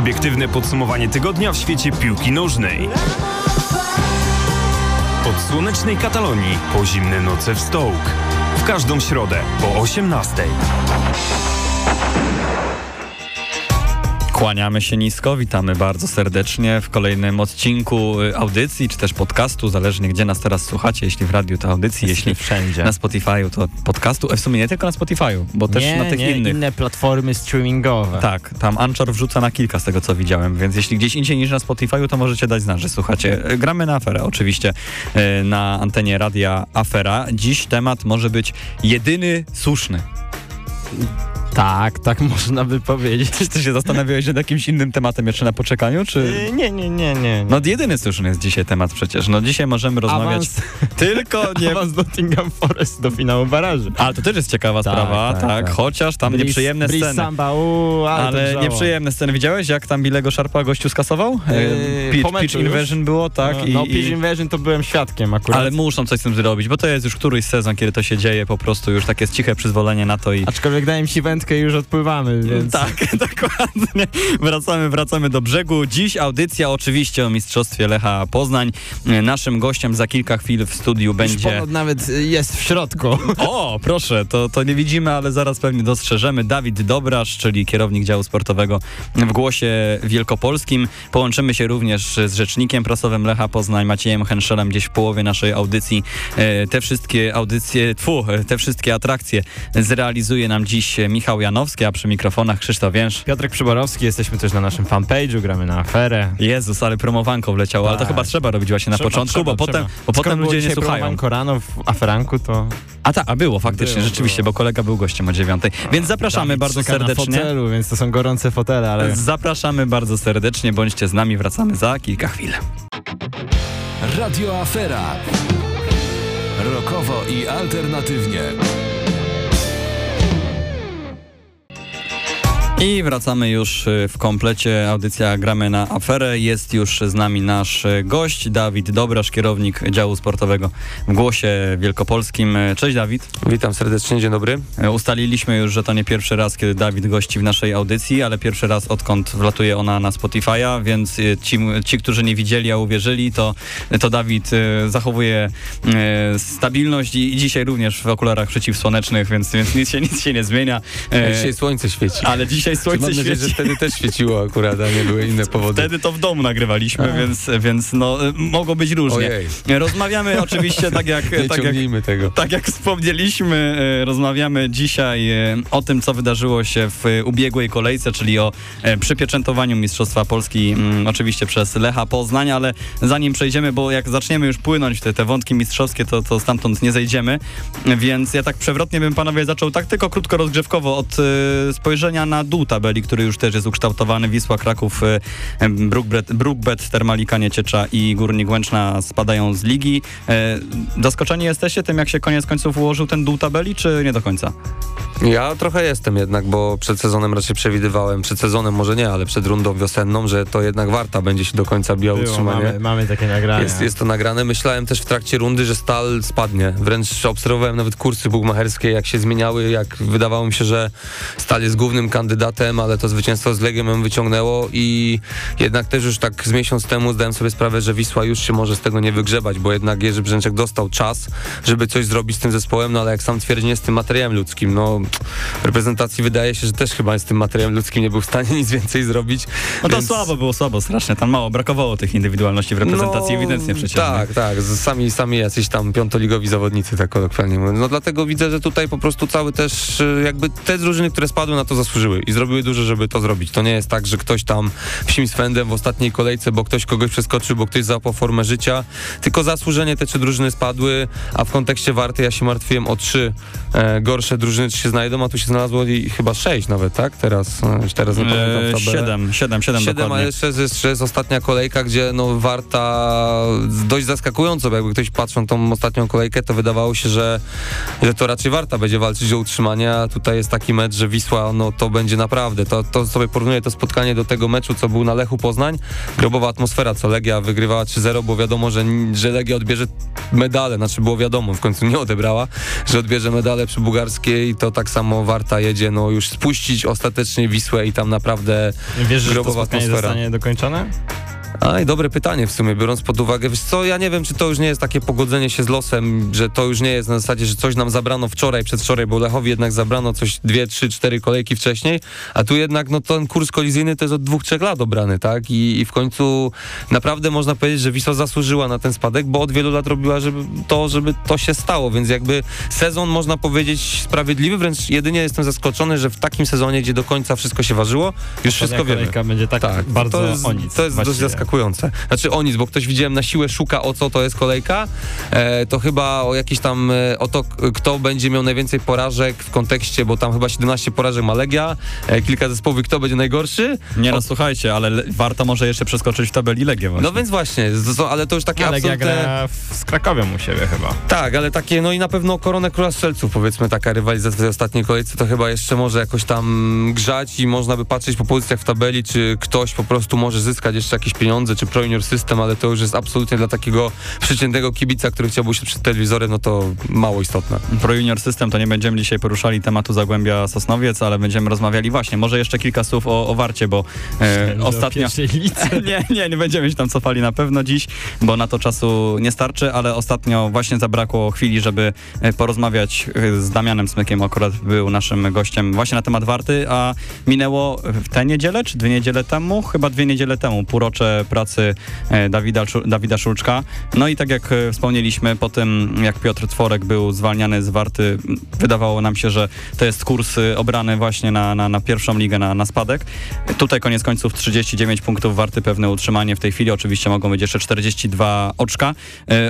Subiektywne podsumowanie tygodnia w świecie piłki nożnej. Od słonecznej Katalonii po zimne noce w Stołk. W każdą środę po 18. Kłaniamy się nisko, witamy bardzo serdecznie w kolejnym odcinku y, audycji, czy też podcastu, zależnie gdzie nas teraz słuchacie, jeśli w radiu to audycji, jeśli wszędzie. na Spotify'u to podcastu, e, w sumie nie tylko na Spotify'u, bo też nie, na tych nie, innych. inne platformy streamingowe. Tak, tam Anchor wrzuca na kilka z tego co widziałem, więc jeśli gdzieś indziej niż na Spotify'u, to możecie dać znać, że słuchacie. E, Gramy na aferę oczywiście e, na antenie radia Afera. Dziś temat może być jedyny słuszny. Tak, tak można by powiedzieć. Czy ty się zastanawiałeś nad jakimś innym tematem jeszcze na poczekaniu, czy... Yy, nie, nie, nie, nie. No jedyny słuszny jest dzisiaj temat przecież. No dzisiaj możemy rozmawiać Awans, tylko nie... awans Nottingham Forest do finału baraży. Ale to też jest ciekawa Tak, sprawa, tak, tak, tak. chociaż tam nieprzyjemne Breeze sceny. Samba, uu, ale, Ale nieprzyjemne sceny. Widziałeś, jak tam Bilego Szarpa gościu skasował? Yy, pitch, pitch już? invasion było, tak? No, i, no i- Pitch Invasion to byłem świadkiem akurat. ale muszą coś z tym zrobić, bo to jest już któryś sezon, kiedy to się dzieje, po prostu już takie jest ciche przyzwolenie na to i... Aczkolwiek dałem ci wędkę i już odpływamy, więc... Tak, dokładnie. Wracamy, wracamy do brzegu. Dziś audycja oczywiście o Mistrzostwie Lecha Poznań. E, Naszym gościem za kilka chwil w studiu Już będzie... ponad nawet y, jest w środku. O, proszę, to, to nie widzimy, ale zaraz pewnie dostrzeżemy. Dawid Dobrasz, czyli kierownik działu sportowego w Głosie Wielkopolskim. Połączymy się również z rzecznikiem prasowym Lecha Poznań, Maciejem Henszelem, gdzieś w połowie naszej audycji. E, Te wszystkie audycje, tfu, te wszystkie atrakcje zrealizuje nam dziś Michał Janowski, a przy mikrofonach Krzysztof Więż. Piotrek Przyborowski, jesteśmy też na naszym fanpage'u, gramy na aferę. Jezus, ale promowanko wleciało, ale to Tak. chyba trzeba robić właśnie na Trzeba, początku, trzeba, bo, potem, trzeba. bo Skoro potem ludzie nie słuchają. promowanko rano w aferanku, to... A tak, a było faktycznie, Było, rzeczywiście, było. bo kolega był gościem o dziewiątej. Więc zapraszamy Dawid bardzo serdecznie. Na fotelu, więc to są gorące fotele, ale... Zapraszamy bardzo serdecznie, bądźcie z nami, wracamy za kilka chwil. Radio Afera. Rokowo i alternatywnie. I wracamy już y, w komplecie. Audycja Gramy na aferę. Jest już z nami nasz y, gość, Dawid Dobrasz, kierownik działu sportowego w Głosie Wielkopolskim. Y, Cześć Dawid. Witam serdecznie, dzień dobry. Ustaliliśmy już, że to nie pierwszy raz, kiedy Dawid gości w naszej audycji, ale pierwszy raz odkąd wlatuje ona na Spotify'a, więc ci, ci którzy nie widzieli, a uwierzyli, to, to Dawid zachowuje stabilność i, i dzisiaj również w okularach przeciwsłonecznych, więc, więc nic, się, nic się nie zmienia. Dzisiaj słońce świeci. ale dzisiaj słońce Mam nadzieję, świeci. że wtedy też świeciło akurat, a nie były inne powody. Wtedy to w domu nagrywaliśmy, więc, więc no, y, mogło być różnie. Ojej. Rozmawiamy oczywiście tak jak, Nie tak jak, tego. tak jak wspomnieliśmy, e, rozmawiamy dzisiaj e, o tym, co wydarzyło się w ubiegłej kolejce, czyli o e, przypieczętowaniu Mistrzostwa Polski mm, oczywiście przez Lecha Poznań, ale zanim przejdziemy, bo jak zaczniemy już płynąć w te, te wątki mistrzowskie, to, to stamtąd nie zejdziemy, więc ja tak przewrotnie bym panowie zaczął tak tylko krótko rozgrzewkowo od spojrzenia na dół tabeli, który już też jest ukształtowany. Wisła Kraków, e, Brookbet, Brookbet Termalika Nieciecza i Górnik Łęczna spadają z ligi. E, Zaskoczeni jesteście tym, jak się koniec końców ułożył ten dół tabeli, czy nie do końca? Ja trochę jestem jednak, bo przed sezonem raczej przewidywałem, przed sezonem może nie, ale przed rundą wiosenną, że to jednak Warta będzie się do końca biła Było, utrzymanie. mamy, mamy takie nagrania. Jest, jest to nagrane. Myślałem też w trakcie rundy, że Stal spadnie. Wręcz obserwowałem nawet kursy bugmacherskie, jak się zmieniały, jak wydawało mi się, że Stal jest głównym kandydatem, ale to zwycięstwo z Legiem ją wyciągnęło i jednak też już tak z miesiąc temu zdałem sobie sprawę, że Wisła już się może z tego nie wygrzebać, bo jednak Jerzy Brzęczek dostał czas, żeby coś zrobić z tym zespołem, no ale jak sam twierdzi, nie z tym materiałem ludzkim. No w reprezentacji wydaje się, że też chyba z tym materiałem ludzkim nie był w stanie nic więcej zrobić. No to więc- słabo było, słabo, strasznie. Tam mało brakowało tych indywidualności w reprezentacji, ewidentnie przecież. nie? Tak, tak. Sami, sami jacyś tam piątoligowi zawodnicy, tak kolokwialnie mówiąc. No dlatego widzę, że tutaj po prostu cały też y, jakby te drużyny, które spadły na to zasłużyły i zrobiły dużo, żeby to zrobić. To nie jest tak, że ktoś tam psim swędem w ostatniej kolejce, bo ktoś kogoś przeskoczył, bo ktoś załapał formę życia, tylko zasłużenie te trzy drużyny spadły, a w kontekście Warty ja się martwiłem o trzy e, gorsze drużyny, czy się znajdą, a tu się znalazło i chyba sześć nawet, tak? Teraz, e, teraz nie pamiętam E, tabelę. Siedem, siedem, siedem Siedem, a jeszcze jest, jeszcze jest ostatnia kolejka, gdzie no Warta dość zaskakująco, bo jakby ktoś patrząc tą ostatnią kolejkę, to wydawało się, że, że to raczej Warta będzie walczyć o utrzymanie, a tutaj jest taki mecz, że Wisła, no to będzie naprawdę, to, to sobie porównuję to spotkanie do tego meczu, co był na Lechu Poznań, grobowa atmosfera, co Legia wygrywała 3-0, bo wiadomo, że, że Legia odbierze medale, znaczy było wiadomo, w końcu nie odebrała, że odbierze medale przy Bugarskiej i to tak samo Warta jedzie, no już spuścić ostatecznie Wisłę i tam naprawdę Wiesz, że to Grobowa spotkanie atmosfera. zostanie dokończone? Aj, dobre pytanie w sumie, biorąc pod uwagę, wiesz co, ja nie wiem, czy to już nie jest takie pogodzenie się z losem, że to już nie jest na zasadzie, że coś nam zabrano wczoraj, przedwczoraj, bo Lechowi jednak zabrano coś dwie, trzy, cztery kolejki wcześniej, a tu jednak, no ten kurs kolizyjny to jest od dwóch, trzech lat obrany, tak, i, i w końcu naprawdę można powiedzieć, że Wisła zasłużyła na ten spadek, bo od wielu lat robiła żeby to, żeby to się stało, więc jakby sezon można powiedzieć sprawiedliwy, wręcz jedynie jestem zaskoczony, że w takim sezonie, gdzie do końca wszystko się ważyło, już wszystko wiemy. kolejka będzie tak, bardzo to jest, o nic. To jest dość. Zaskakujące. Znaczy o nic, bo ktoś widziałem na siłę szuka o co to jest kolejka, e, to chyba o jakiś tam, e, o to kto będzie miał najwięcej porażek w kontekście, bo tam chyba 17 porażek ma Legia, e, kilka zespołów, kto będzie najgorszy. Nie no, O- słuchajcie, ale le- warto może jeszcze przeskoczyć w tabeli Legię właśnie. No więc właśnie, z- ale to już takie Ale absolutne... gra w, z Krakowem u siebie chyba. Tak, ale takie, no i na pewno koronę Króla Strzelców, powiedzmy, taka rywalizacja w tej ostatniej kolejce, to chyba jeszcze może jakoś tam grzać i można by patrzeć po pozycjach w tabeli, czy ktoś po prostu może zyskać jeszcze jakieś pieniądze, czy Pro Junior System, ale to już jest absolutnie dla takiego przeciętnego kibica, który chciałby się przed telewizorem, no to mało istotne. Pro Junior System to nie będziemy dzisiaj poruszali tematu Zagłębia Sosnowiec, ale będziemy rozmawiali właśnie, może jeszcze kilka słów o, o Warcie, bo e, ostatnio... nie, nie, nie będziemy się tam cofali na pewno dziś, bo na to czasu nie starczy, ale ostatnio właśnie zabrakło chwili, żeby e, porozmawiać e, z Damianem Smykiem, akurat był naszym gościem właśnie na temat Warty, a minęło w tę niedzielę, czy dwie niedziele temu? Chyba dwie niedziele temu, półrocze pracy e, Dawida, Dawida Szulczka. No i tak jak e, wspomnieliśmy, po tym jak Piotr Tworek był zwalniany z Warty, wydawało nam się, że to jest kurs e, obrany właśnie na, na, na pierwszą ligę, na, na spadek. Tutaj koniec końców 39 punktów Warty, pewne utrzymanie w tej chwili. Oczywiście mogą być jeszcze 42 oczka.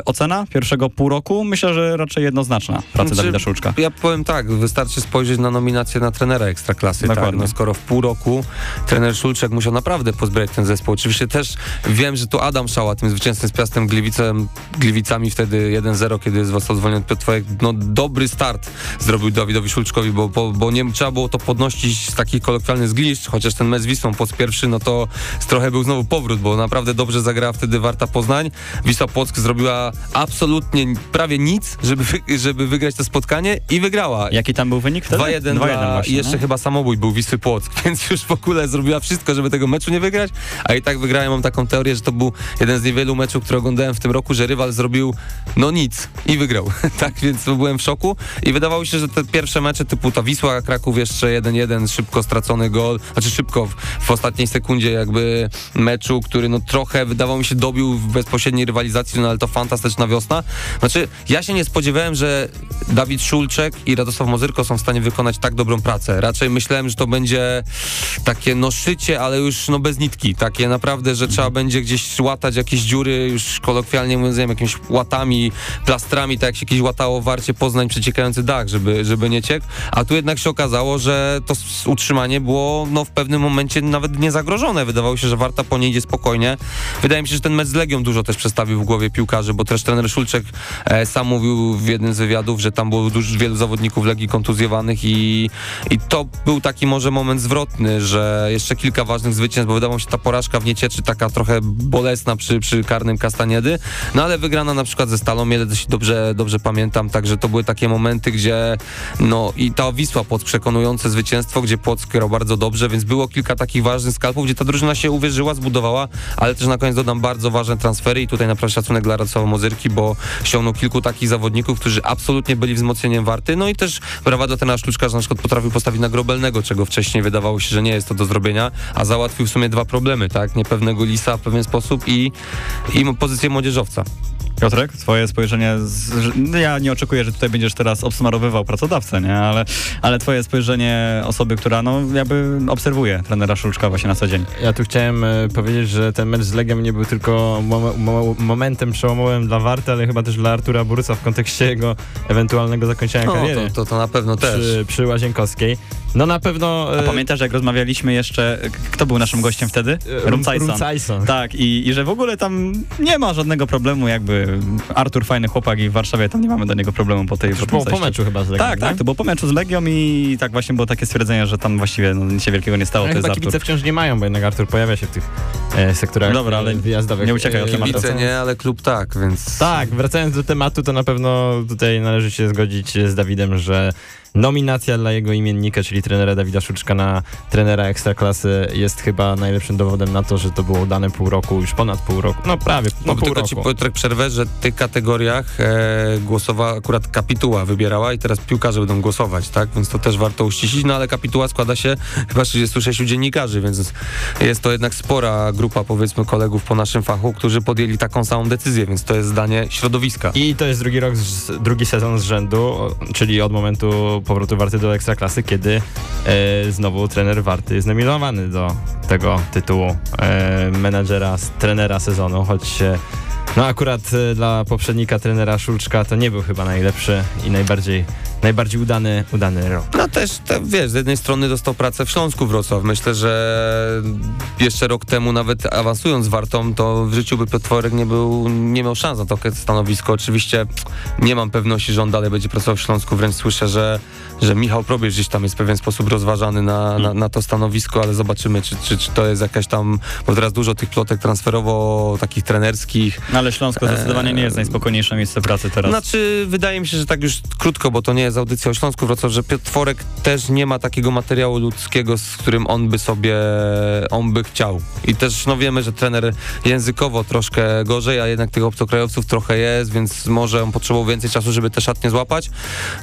Ocena pierwszego pół roku? Myślę, że raczej jednoznaczna pracy Znaczy, Dawida Szulczka. Ja powiem tak, wystarczy spojrzeć na nominację na trenera Ekstraklasy. Tak? No, skoro w pół roku trener Szulczek musiał naprawdę pozbierać ten zespół. Oczywiście też wiem, że tu Adam Szała tym zwycięstwem z Piastem Gliwicem, Gliwicami wtedy 1-0, kiedy został zwolniony Piotr Twojek. No dobry start zrobił Dawidowi Szulczkowi, bo, bo, bo nie trzeba było to podnosić z takich kolokwialnych zgliszcz, chociaż ten mecz z Wisłą po pierwszy, no to trochę był znowu powrót, bo naprawdę dobrze zagrała wtedy Warta Poznań. Wisła Płock zrobiła absolutnie prawie nic, żeby, żeby wygrać to spotkanie i wygrała. Jaki tam był wynik wtedy? 2-1 dla... właśnie, i jeszcze no. chyba samobój był Wisły Płock, więc już w ogóle zrobiła wszystko, żeby tego meczu nie wygrać, a i tak wygrałem. Mam taką teorię, że to był jeden z niewielu meczów, które oglądałem w tym roku, że rywal zrobił no nic i wygrał. tak więc byłem w szoku i wydawało się, że te pierwsze mecze typu ta Wisła Kraków jeszcze 1-1, szybko stracony gol, znaczy szybko w, w ostatniej sekundzie jakby meczu, który no trochę wydawało mi się dobił w bezpośredniej rywalizacji, no ale to fantastyczna wiosna. Znaczy ja się nie spodziewałem, że Dawid Szulczek i Radosław Mozyrko są w stanie wykonać tak dobrą pracę. Raczej myślałem, że to będzie takie no szycie, ale już no bez nitki. Takie naprawdę, że trzeba będzie gdzieś łatać jakieś dziury, już kolokwialnie mówiąc, nie wiem, jakimiś łatami, plastrami, tak jak się kiedyś łatało Warcie Poznań przeciekający dach, żeby, żeby nie ciekł. A tu jednak się okazało, że to utrzymanie było no w pewnym momencie nawet niezagrożone. Wydawało się, że Warta po niej idzie spokojnie. Wydaje mi się, że ten mecz z Legią dużo też przestawił w głowie piłkarzy, bo też trener Szulczek e, sam mówił w jednym z wywiadów, że tam było dużo, wielu zawodników Legii kontuzjowanych i, i to był taki może moment zwrotny, że jeszcze kilka ważnych zwycięstw, bo wydawało się ta porażka w Niecieczy taka trochę bolesna przy, przy karnym Kastaniedy, no ale wygrana na przykład ze Stalą Miele, dość dobrze, dobrze pamiętam, także to były takie momenty, gdzie no i ta Wisła pod przekonujące zwycięstwo, gdzie Płock grał bardzo dobrze, więc było kilka takich ważnych skalpów, gdzie ta drużyna się uwierzyła, zbudowała, ale też na koniec dodam bardzo ważne transfery i tutaj naprawdę szacunek dla Radosława Mozyrki, bo ściągnął kilku takich zawodników, którzy absolutnie byli wzmocnieniem Warty, no i też brawa do trenera Sztuczka, że na przykład potrafił postawić na Grobelnego, czego wcześniej wydawało się, że nie jest to do zrobienia, a załatwił w sumie dwa problemy, tak, niepewnego Lisa w pewien sposób i, i pozycję młodzieżowca. Piotrek, twoje spojrzenie, z, no ja nie oczekuję, że tutaj będziesz teraz obsmarowywał pracodawcę, nie? Ale, ale twoje spojrzenie osoby, która no jakby obserwuje trenera Szulczka właśnie na co dzień. Ja tu chciałem e, powiedzieć, że ten mecz z Legią nie był tylko mo mo momentem przełomowym dla Warty, ale chyba też dla Artura Borusa w kontekście jego ewentualnego zakończenia No, kariery to, to, to na pewno też. przy, przy Łazienkowskiej. No na pewno... A e, pamiętasz, jak rozmawialiśmy jeszcze, kto był naszym gościem wtedy? Rumcajson. Rumcajson. Tak, i, i że w ogóle tam nie ma żadnego problemu, jakby Artur fajny chłopak i w Warszawie tam nie mamy do niego problemu po tej To po po meczu chyba z Legią, Tak, nie? tak, to było po meczu z Legią i tak właśnie było takie stwierdzenie, że tam właściwie no, nic się wielkiego nie stało, Ale to jest chyba Artur. kibice wciąż nie mają, bo jednak Artur pojawia się w tych e, sektorach Dobra, ale e, wyjazdowych. nie uciekaj od E, tematu. Kibice nie, ale klub tak, więc... Tak, wracając do tematu, to na pewno tutaj należy się zgodzić z Dawidem, że nominacja dla jego imiennika, czyli trenera Dawida Szuczka na trenera Ekstraklasy jest chyba najlepszym dowodem na to, że to było dane pół roku, już ponad pół roku, no prawie, no, No, pół tylko roku. ci Piotrek przerwę, że w tych kategoriach e, głosowała akurat kapituła wybierała i teraz piłkarze będą głosować, tak? Więc to też warto uściślić, no ale kapituła składa się chyba z 36 dziennikarzy, więc jest to jednak spora grupa powiedzmy kolegów po naszym fachu, którzy podjęli taką samą decyzję, więc to jest zdanie środowiska. I to jest drugi rok, drugi sezon z rzędu, czyli od momentu powrotu Warty do Ekstraklasy, kiedy e, znowu trener Warty jest nominowany do tego tytułu e, menadżera, trenera sezonu, choć e, no akurat e, dla poprzednika trenera Szulczka to nie był chyba najlepszy i najbardziej, najbardziej udany, udany rok. No też, te, wiesz, z jednej strony dostał pracę w Śląsku Wrocław. Myślę, że jeszcze rok temu nawet awansując Wartą, to w życiu by Piotworek nie był, nie miał szans na to stanowisko. Oczywiście nie mam pewności, że on dalej będzie pracował w Śląsku, wręcz słyszę, że, że Michał Probierz gdzieś tam jest w pewien sposób rozważany na, na, na to stanowisko, ale zobaczymy, czy, czy, czy to jest jakaś tam, bo teraz dużo tych plotek transferowo, takich trenerskich, No ale Śląsko zdecydowanie nie jest najspokojniejsze miejsce pracy teraz. znaczy, wydaje mi się, że tak już krótko, bo to nie jest audycja o Śląsku Wrocław, że Piotr Tworek też nie ma takiego materiału ludzkiego, z którym on by sobie, on by chciał. I też, no wiemy, że trener językowo troszkę gorzej, a jednak tych obcokrajowców trochę jest, więc może on potrzebował więcej czasu, żeby te szatnie złapać.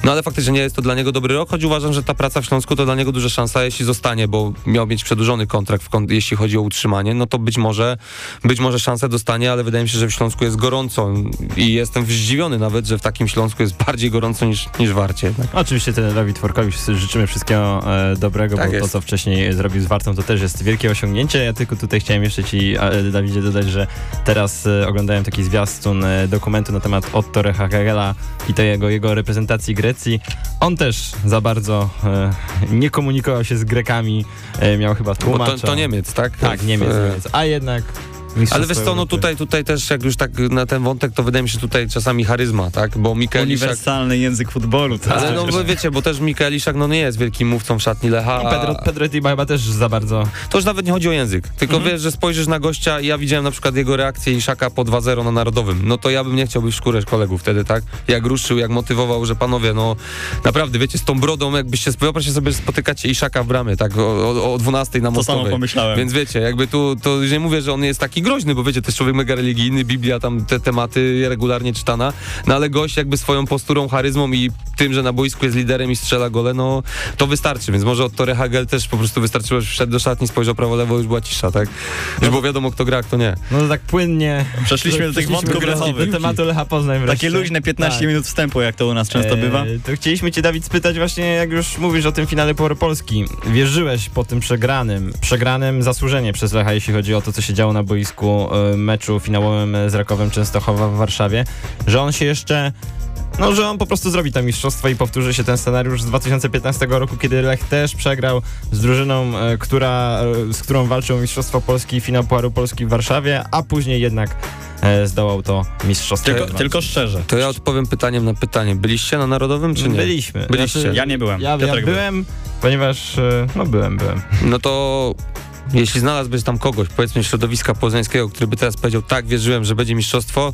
No ale faktycznie nie jest to dla niego dobry rok, choć uważam, że ta praca w Śląsku to dla niego duża szansa, jeśli zostanie, bo miał mieć przedłużony kontrakt, jeśli chodzi o utrzymanie, no to być może, być może szansę dostanie, ale wydaje mi się, że w Śląsku jest gorąco i jestem zdziwiony nawet, że w takim Śląsku jest bardziej gorąco niż, niż w Warcie. Tak? Oczywiście trenerowi Tworkowi życzymy wszystkiego e, dobrego, Tak bo to, jest. co wcześniej zrobił z Wartą, to też jest wielkie osiągnięcie. Ja tylko tutaj chciałem jeszcze ci, e, Dawidzie, dodać, że teraz e, oglądałem taki zwiastun e, dokumentu na temat Otto Rehagela i to jego, reprezentacji Grecji. On też za bardzo e, nie komunikował się z Grekami, e, miał chyba Bo tłumacza. to, to Niemiec, tak? Tak, Niemiec, E, Niemiec. A jednak... Ale wiesz co, no tutaj, tutaj też jak już tak na ten wątek, to wydaje mi się tutaj czasami charyzma, tak? Bo Mikael Iszak... Uniwersalny język futbolu. To Ale no bo wiecie, bo też Mikael Iszak no nie jest wielkim mówcą w szatni Lecha. I a- Pedro, Pedro Tiba chyba też za bardzo... To już nawet nie chodzi o język, tylko Mhm. wiesz, że spojrzysz na gościa i ja widziałem na przykład jego reakcję Iszaka po 2-0 na Narodowym. No to ja bym nie chciał być w szkórę kolegów wtedy, tak? Jak ruszył, jak motywował, że panowie, no naprawdę, wiecie, z tą brodą, jakbyście, wyobraźcie sobie, że spotykacie Iszaka w bramie, tak? O, o, o 12 na To samo Mostowej. pomyślałem. Więc wiecie, jakby tu, to już nie mówię, że on jest taki groźny, bo wiecie, to jest człowiek mega religijny, Biblia, tam te tematy regularnie czytana, no ale gość jakby swoją posturą, charyzmą i tym, że na boisku jest liderem i strzela gole, no to wystarczy, więc może od Tore Hagel też po prostu wystarczyło, że wszedł do szatni, spojrzał prawo-lewo, już była cisza, tak? Już było wiadomo, kto gra, kto nie. No to tak płynnie... Przeszliśmy do tych wątków do- lechowych. Do tematu Lecha Poznań wreszcie. Takie luźne 15 Tak. minut wstępu, jak to u nas często E, bywa. To chcieliśmy cię, Dawid, spytać właśnie, jak już mówisz o tym finale Power Polski. Wierzyłeś po tym przegranym, przegranym zasłużenie przez Lecha, jeśli chodzi o to, co się działo na boisku e, meczu finałowym z Rakowem Częstochowa w Warszawie, że on się jeszcze... No, że on po prostu zrobi to mistrzostwo i powtórzy się ten scenariusz z 2015 roku, kiedy Lech też przegrał z drużyną, e, która, z którą walczył Mistrzostwo Polski i finał Pucharu Polski w Warszawie, a później jednak zdołał to mistrzostwo. Tylko, tylko szczerze. To ja odpowiem pytaniem na pytanie. Byliście na Narodowym, czy nie? Byliśmy. Byliście. Znaczy, Ja nie byłem. Ja, ja Piotrek był. byłem, ponieważ, no byłem, byłem. No to jeśli znalazłbyś tam kogoś, powiedzmy środowiska poznańskiego, który by teraz powiedział, tak, wierzyłem, że będzie mistrzostwo,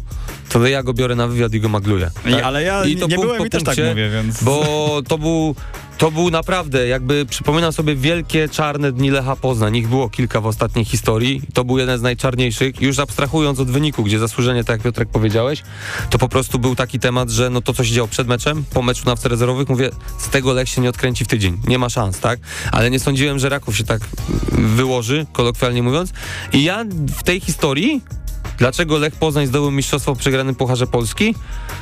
to ja go biorę na wywiad i go magluję. I, Tak? ale ja I to nie byłem i też tak punkcie, mówię, więc... Bo to był, to był naprawdę, jakby przypominam sobie wielkie czarne dni Lecha Poznań. Ich było kilka w ostatniej historii. To był jeden z najczarniejszych. Już abstrahując od wyniku, gdzie zasłużenie, tak jak Piotrek powiedziałeś, to po prostu był taki temat, że no to, co się działo przed meczem, po meczu na rezerwowych, mówię, z tego Lech się nie odkręci w tydzień. Nie ma szans, tak? Ale nie sądziłem, że Raków się tak wyłoży, kolokwialnie mówiąc. I ja w tej historii Dlaczego Lech Poznań zdobył mistrzostwo w przegranym Pucharze Polski?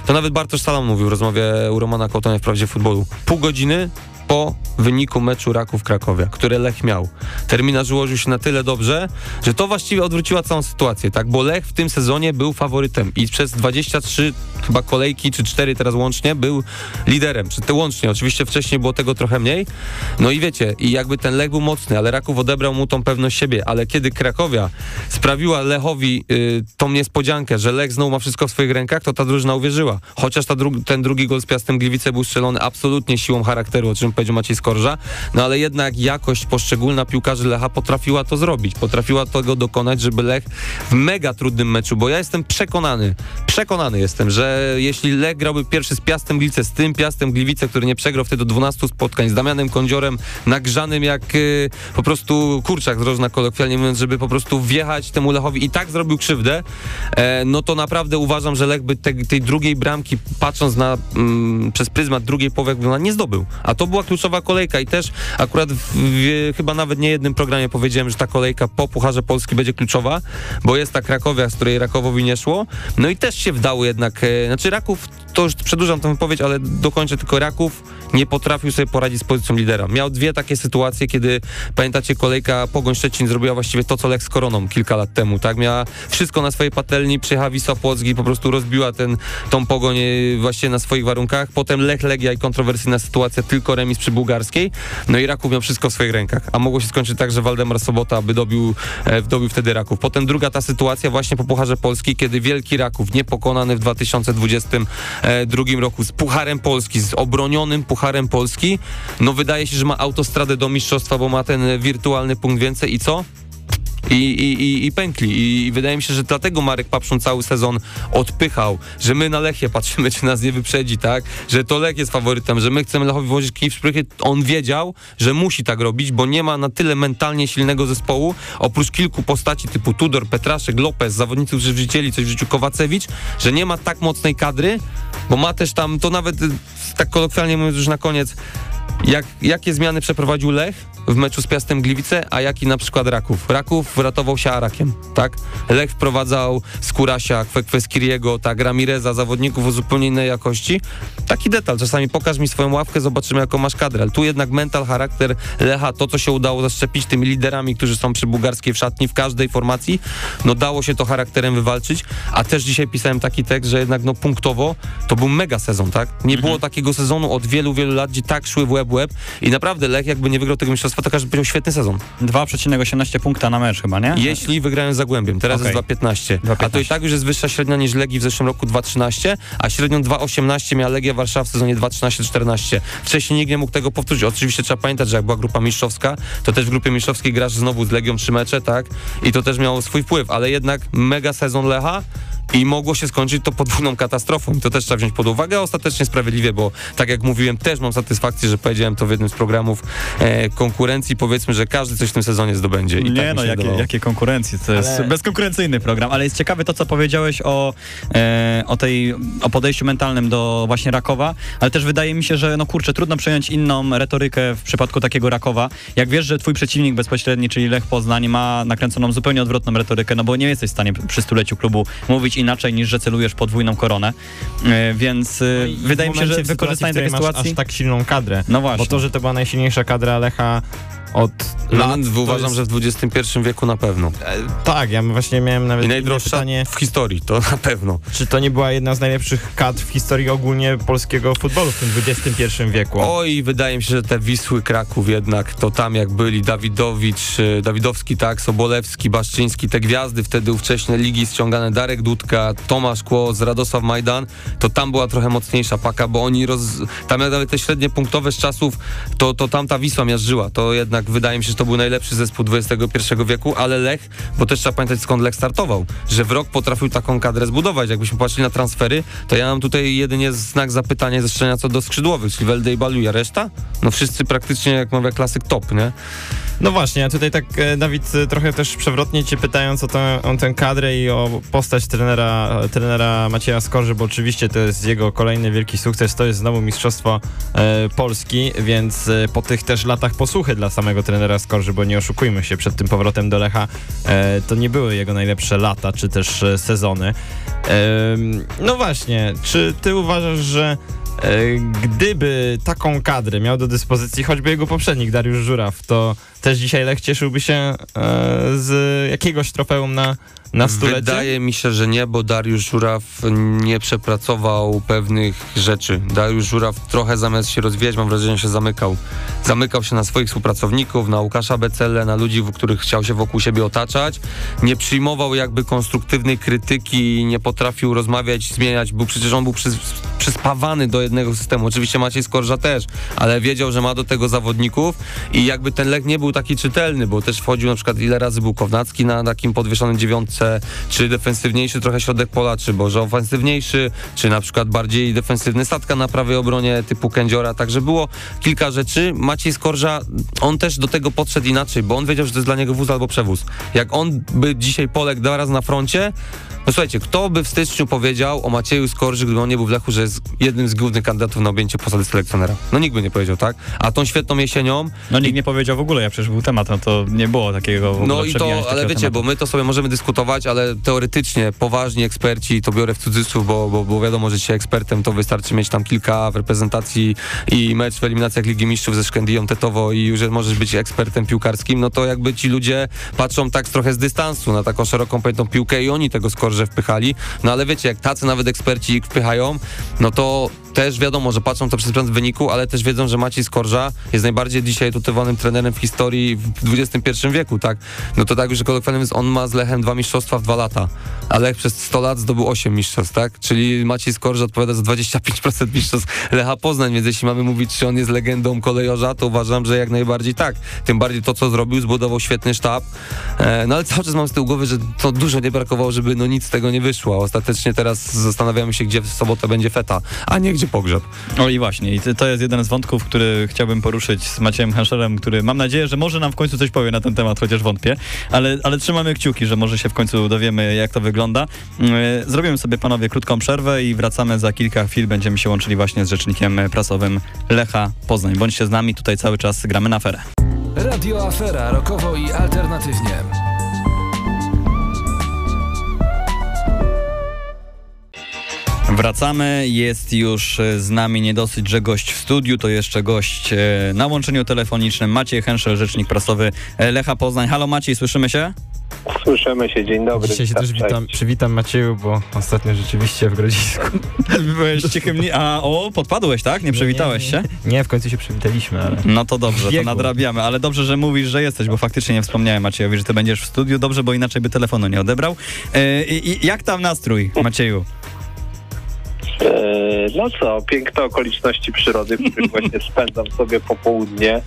To nawet Bartosz Salam mówił w rozmowie u Romana Kołtonia w Prawdzie Futbolu. Pół godziny po wyniku meczu Raków Krakowia, które Lech miał. Terminarz ułożył się na tyle dobrze, że to właściwie odwróciła całą sytuację, tak? Bo Lech w tym sezonie był faworytem i przez 23 chyba kolejki, czy 4 teraz łącznie, był liderem. Czy te łącznie, oczywiście wcześniej było tego trochę mniej. No i wiecie, i jakby ten Lech był mocny, ale Raków odebrał mu tą pewność siebie, ale kiedy Krakowia sprawiła Lechowi y, tą niespodziankę, że Lech znowu ma wszystko w swoich rękach, to ta drużyna uwierzyła. Chociaż ta dru ten drugi gol z Piastem Gliwice był strzelony absolutnie siłą charakteru, o czym powiedział Maciej Skorża, no ale jednak jakość poszczególna piłkarzy Lecha potrafiła to zrobić, potrafiła tego dokonać, żeby Lech w mega trudnym meczu, bo ja jestem przekonany, przekonany jestem, że jeśli Lech grałby pierwszy z Piastem Gliwice, z tym Piastem Gliwice, który nie przegrał wtedy 12 spotkań, z Damianem Kądziorem nagrzanym jak y, po prostu kurczak z rożna kolokwialnie mówiąc, żeby po prostu wjechać temu Lechowi i tak zrobił krzywdę, e, no to naprawdę uważam, że Lech by te, tej drugiej bramki, patrząc na mm, przez pryzmat drugiej połowy, nie zdobył. A to była kluczowa kolejka i też akurat w, w, chyba nawet nie jednym programie powiedziałem, że ta kolejka po Pucharze Polski będzie kluczowa, bo jest ta Krakowia, z której Rakowowi nie szło. No i też się wdało jednak, e, znaczy Raków, to już przedłużam tę wypowiedź, ale dokończę tylko Raków nie potrafił sobie poradzić z pozycją lidera. Miał dwie takie sytuacje, kiedy pamiętacie kolejka Pogoń Szczecin zrobiła właściwie to, co Lech z Koroną kilka lat temu, tak? Miała wszystko na swojej patelni, przyjechała Wisła Płock i po prostu rozbiła ten, tą Pogoń e, właśnie na swoich warunkach. Potem Lech, Legia i kontrowersyjna sytuacja, tylko remis przy Bułgarskiej. No i Raków miał wszystko w swoich rękach. A mogło się skończyć tak, że Waldemar Sobota by dobił, e, dobił wtedy Raków. Potem druga ta sytuacja właśnie po Pucharze Polski, kiedy Wielki Raków, niepokonany w 2022 roku z Pucharem Polski, z obronionym Pucharem Polski, no wydaje się, że ma autostradę do mistrzostwa, bo ma ten wirtualny punkt więcej i co? I, i, i, pękli. I wydaje mi się, że dlatego Marek Papszun cały sezon odpychał, że my na Lechie patrzymy, czy nas nie wyprzedzi, tak? Że to Lech jest faworytem, że my chcemy Lechowi włożyć kij w szprychy. On wiedział, że musi tak robić, bo nie ma na tyle mentalnie silnego zespołu, oprócz kilku postaci typu Tudor, Petraszek, Lopez, zawodników, którzy wrzucili coś w życiu Kowacewicz, że nie ma tak mocnej kadry, bo ma też tam, to nawet tak kolokwialnie mówiąc już na koniec, jak, jakie zmiany przeprowadził Lech w meczu z Piastem Gliwice, a jaki na przykład Raków? Raków ratował się Arakiem, tak? Lech wprowadzał Skurasia, Kweskiriego, tak, Ramireza, zawodników o zupełnie innej jakości. Taki detal, czasami pokaż mi swoją ławkę, zobaczymy jaką masz kadrę. Tu jednak mental, charakter Lecha, to co się udało zaszczepić tymi liderami, którzy są przy bułgarskiej w szatni w każdej formacji, no dało się to charakterem wywalczyć, a też dzisiaj pisałem taki tekst, że jednak no punktowo to był mega sezon, tak? Nie mhm. było takiego sezonu od wielu, wielu lat, gdzie tak szły w łeb łeb i naprawdę Lech jakby nie wygrał tego mistrzostwa, to każdy powiedział świetny sezon. 2,18 punkta na mecz chyba, nie? Jeśli wygrają z Zagłębiem, teraz okay. jest 2,15. A to i tak już jest wyższa średnia niż Legii w zeszłym roku 2,13, a średnią 2,18 miała Legia Warszawa w sezonie 2,13-14. Wcześniej nikt nie mógł tego powtórzyć. Oczywiście trzeba pamiętać, że jak była grupa mistrzowska, to też w grupie mistrzowskiej grasz znowu z Legią trzy mecze, tak? I to też miało swój wpływ, ale jednak mega sezon Lecha, i mogło się skończyć to podwójną katastrofą. I to też trzeba wziąć pod uwagę. Ostatecznie sprawiedliwie, bo tak jak mówiłem, też mam satysfakcję, że powiedziałem to w jednym z programów e, konkurencji. Powiedzmy, że każdy coś w tym sezonie zdobędzie. I nie tak no, jakie, jakie konkurencji. To ale... jest bezkonkurencyjny program, ale jest ciekawe to, co powiedziałeś o, e, o tej, o podejściu mentalnym do właśnie Rakowa, ale też wydaje mi się, że no kurczę, trudno przejąć inną retorykę w przypadku takiego Rakowa. Jak wiesz, że twój przeciwnik bezpośredni, czyli Lech Poznań ma nakręconą zupełnie odwrotną retorykę, no bo nie jesteś w stanie przy stuleciu klubu mówić inaczej niż, że celujesz podwójną koronę, e, więc e, no wydaje mi się, że wykorzystanie takiej sytuacji... aż tak silną kadrę. No właśnie. Bo to, że to była najsilniejsza kadra Lecha od lat. uważam, jest... że w XXI wieku na pewno. E, tak, ja właśnie miałem nawet I najdroższa pytanie, w historii, to na pewno. Czy to nie była jedna z najlepszych kadr w historii ogólnie polskiego futbolu w tym XXI wieku? Oj, wydaje mi się, że te Wisły Kraków jednak, to tam jak byli Dawidowicz, e, Dawidowski, tak, Sobolewski, Baszczyński, te gwiazdy wtedy ówcześnie ligi ściągane, Darek Dudka, Tomasz Kłos, Radosław Majdan, to tam była trochę mocniejsza paka, bo oni roz... tam jak nawet te średnie punktowe z czasów, to, to tam ta Wisła miażdżyła, to jednak jednak wydaje mi się, że to był najlepszy zespół XXI wieku, ale Lech, bo też trzeba pamiętać skąd Lech startował, że w rok potrafił taką kadrę zbudować. Jakbyśmy patrzyli na transfery, to ja mam tutaj jedynie znak zapytania ze co do skrzydłowych, czyli Welde i Baluja. Reszta? No wszyscy praktycznie, jak mówię, klasyk top, nie? No właśnie, a tutaj tak e, Dawid e, trochę też przewrotnie cię pytając o, tę, o tę kadrę i o postać trenera, trenera Macieja Skorzy, bo oczywiście to jest jego kolejny wielki sukces, to jest znowu Mistrzostwo e, Polski, więc e, po tych też latach posłuchy dla samego trenera Skorzy, bo nie oszukujmy się, przed tym powrotem do Lecha e, to nie były jego najlepsze lata, czy też e, sezony. no właśnie, czy ty uważasz, że E, gdyby taką kadrę miał do dyspozycji choćby jego poprzednik Dariusz Żuraw, to też dzisiaj Lech cieszyłby się e, z jakiegoś trofeum na Na stulecie? Wydaje mi się, że nie, bo Dariusz Żuraw nie przepracował pewnych rzeczy. Dariusz Żuraw trochę zamiast się rozwijać, mam wrażenie, że się zamykał. Zamykał się na swoich współpracowników, na Łukasza Becelle, na ludzi, których chciał się wokół siebie otaczać. Nie przyjmował jakby konstruktywnej krytyki, nie potrafił rozmawiać, zmieniać. Był przecież on był przy, przyspawany do jednego systemu. Oczywiście Maciej Skorża też, ale wiedział, że ma do tego zawodników i jakby ten lek nie był taki czytelny, bo też wchodził na przykład ile razy był Kownacki na takim podwieszonym dziewiątce, czy defensywniejszy trochę środek pola, czy może ofensywniejszy, czy na przykład bardziej defensywny statka na prawej obronie typu Kędziora, także było kilka rzeczy. Maciej Skorża, on też do tego podszedł inaczej, bo on wiedział, że to jest dla niego wóz albo przewóz. Jak on by dzisiaj poległ dwa razy na froncie, no słuchajcie, kto by w styczniu powiedział o Macieju Skorży, gdyby on nie był w Lechu, że jest jednym z głównych kandydatów na objęcie posady selekcjonera? No nikt by nie powiedział, tak? A tą świetną jesienią... No nikt nie powiedział w ogóle, jak przecież był temat, no to nie było takiego w ogóle No i to, ale wiecie, tematu. bo my to sobie możemy dyskutować, ale teoretycznie poważni eksperci, to biorę w cudzysłów, bo, bo, bo wiadomo, że się ekspertem to wystarczy mieć tam kilka w reprezentacji i mecz w eliminacjach Ligi Mistrzów ze Szkendiją Tetowo i już możesz być ekspertem piłkarskim, no to jakby ci ludzie patrzą tak trochę z dystansu na taką szeroką pojętą piłkę i oni tego skorże wpychali. No ale wiecie, jak tacy nawet eksperci ich wpychają, no to też wiadomo, że patrzą to przez pryzmat wyniku, ale też wiedzą, że Maciej Skorża jest najbardziej dzisiaj tutowanym trenerem w historii w XXI wieku, tak? No to tak już kolokwialnie on ma z Lechem dwa mistrzostwa w dwa lata, a Lech przez 100 lat zdobył 8 mistrzostw, tak? Czyli Maciej Skorża odpowiada za 25% mistrzostw Lecha Poznań, więc jeśli mamy mówić, czy on jest legendą kolejorza, to uważam, że jak najbardziej tak. Tym bardziej to, co zrobił, zbudował świetny sztab, e, no ale cały czas mam z tyłu głowy, że to dużo nie brakowało, żeby no nic z tego nie wyszło. Ostatecznie teraz zastanawiamy się, gdzie w sobotę będzie feta, a nie gdzie pogrzeb. O i właśnie, i to- jest jeden z wątków, który chciałbym poruszyć z Maciejem Henscherem, który mam nadzieję, że może nam w końcu coś powie na ten temat, chociaż wątpię, ale, ale trzymamy kciuki, że może się w końcu dowiemy, jak to wygląda. Mm, Zrobimy sobie, panowie, krótką przerwę i wracamy za kilka chwil. Będziemy się łączyli właśnie z rzecznikiem prasowym Lecha Poznań. Bądźcie z nami, tutaj cały czas gramy na aferę. Radio Afera rokowo i alternatywnie. Wracamy, jest już z nami nie dosyć, że gość w studiu, to jeszcze gość e, na łączeniu telefonicznym. Maciej Henszel, rzecznik prasowy e, Lecha Poznań. Halo Maciej, słyszymy się? Słyszymy się, dzień dobry. Dzisiaj się też witam, przywitam Macieju, bo ostatnio rzeczywiście w Grodzisku. Byłeś cichym... ni- A, o, podpadłeś, tak? Nie przywitałeś się? Nie, w końcu się przywitaliśmy, ale... No to dobrze, to nadrabiamy, ale dobrze, że mówisz, że jesteś, bo faktycznie nie wspomniałem Maciejowi, że ty będziesz w studiu, dobrze, bo inaczej by telefonu nie odebrał. E, i, i jak tam nastrój, Macieju? E, No co, piękne okoliczności przyrody, w których właśnie spędzam sobie popołudnie.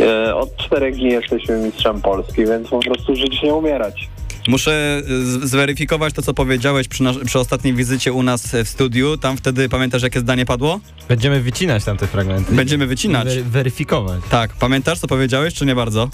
E, Od czterech dni jesteśmy mistrzem Polski, więc po prostu żyć nie umierać. Muszę z- zweryfikować to, co powiedziałeś przy, nas- przy ostatniej wizycie u nas w studiu. Tam wtedy, pamiętasz, jakie zdanie padło? Będziemy wycinać tam te fragmenty. Będziemy wycinać. Wery- weryfikować. Tak, pamiętasz, co powiedziałeś, czy nie bardzo?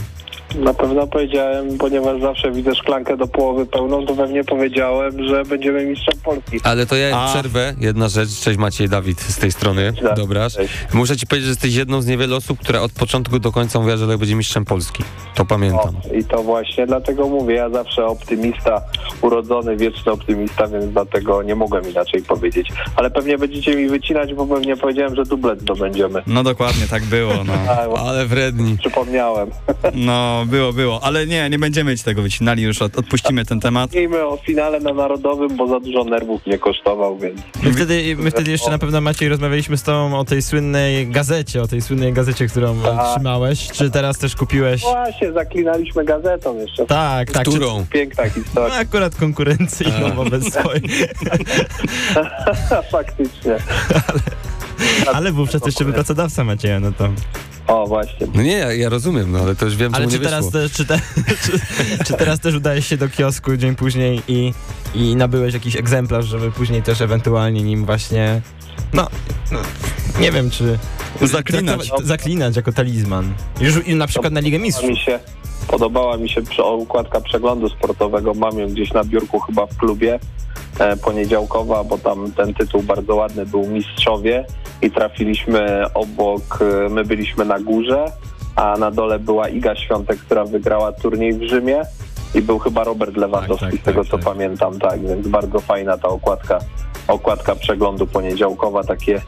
Na pewno powiedziałem, ponieważ zawsze widzę szklankę do połowy pełną, to pewnie powiedziałem, że będziemy mistrzem Polski. Ale to ja A. przerwę. Jedna rzecz. Cześć Maciej, Dawid z tej strony. Tak, Dobra. cześć. Muszę ci powiedzieć, że jesteś jedną z niewielu osób, która od początku do końca mówiła, że Lech będzie mistrzem Polski. To pamiętam. O, I to właśnie dlatego mówię, ja zawsze optymista, urodzony, wieczny optymista, więc dlatego nie mogłem inaczej powiedzieć. Ale pewnie będziecie mi wycinać, bo pewnie powiedziałem, że dublet zdobędziemy. No dokładnie, tak było, no. A, Ale wredni. przypomniałem. No, było, było, ale nie, nie będziemy ci tego wycinali, już od, odpuścimy ten temat. Miejmy o finale na Narodowym, bo za dużo nerwów nie kosztował, więc My wtedy, my wtedy jeszcze na pewno, Maciej, rozmawialiśmy z tobą o tej słynnej gazecie, o tej słynnej gazecie, którą Tak. trzymałeś. Czy teraz też kupiłeś? właśnie zaklinaliśmy gazetą jeszcze. Tak, tak. Czy... Którą? Piękna No, historia, akurat konkurencyjną wobec swojej. faktycznie. Ale wówczas jeszcze był pracodawca Macieja, no to... O, właśnie. No nie, ja, ja rozumiem, no ale to już wiem, Ale czemu czy nie teraz, te, czy, te, czy, czy teraz też udajesz się do kiosku dzień później i, i nabyłeś jakiś egzemplarz, żeby później też ewentualnie nim właśnie, no, no nie wiem, czy... Zaklinać. Zaklinać jako talizman. Już na przykład na Ligę Mistrzów. mi się, podobała mi się układka przeglądu sportowego. Mam ją gdzieś na biurku chyba w klubie e, poniedziałkowa, bo tam ten tytuł bardzo ładny był Mistrzowie i trafiliśmy obok, e, my byliśmy na górze, a na dole była Iga Świątek, która wygrała turniej w Rzymie i był chyba Robert Lewandowski, Tak, tak, z tego tak, co tak. pamiętam, tak, więc bardzo fajna ta okładka, okładka przeglądu poniedziałkowa, takie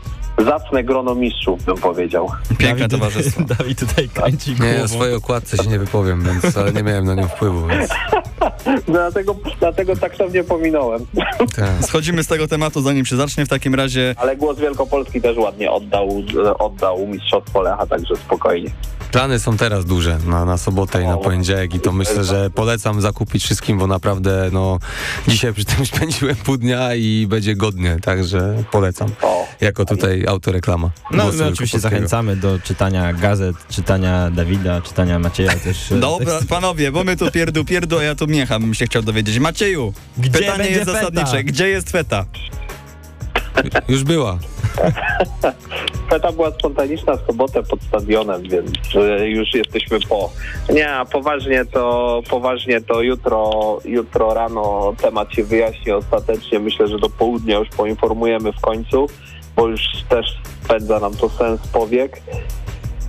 zacne grono mistrzów, bym powiedział. Piękne Dawid- towarzystwo. Dawid tutaj kręci głową. Nie, o swojej okładce się nie wypowiem, więc ale nie miałem na nią wpływu, więc dlatego, dlatego taktownie pominąłem. Tak. Schodzimy z tego tematu, zanim się zacznie. W takim razie Ale głos Wielkopolski też ładnie oddał, oddał mistrzostwo Lecha, także spokojnie. Plany są teraz duże na, na sobotę i na poniedziałek i to myślę, że polecam zakupić wszystkim, bo naprawdę no dzisiaj przy tym spędziłem pół dnia i będzie godnie, także polecam. Jako tutaj autoreklama. No my oczywiście zachęcamy do czytania gazet, czytania Dawida, czytania Macieja też. Dobra, panowie, bo my tu pierdu, pierdu, a ja tu miecham, bym się chciał dowiedzieć. Macieju, Gdzie pytanie jest feta? zasadnicze. Gdzie jest feta? Już była. Feta była spontaniczna w sobotę pod stadionem, więc już jesteśmy po. Nie, a poważnie to poważnie to jutro, jutro rano temat się wyjaśni ostatecznie. Myślę, że do południa już poinformujemy w końcu, bo już też spędza nam to sens powiek.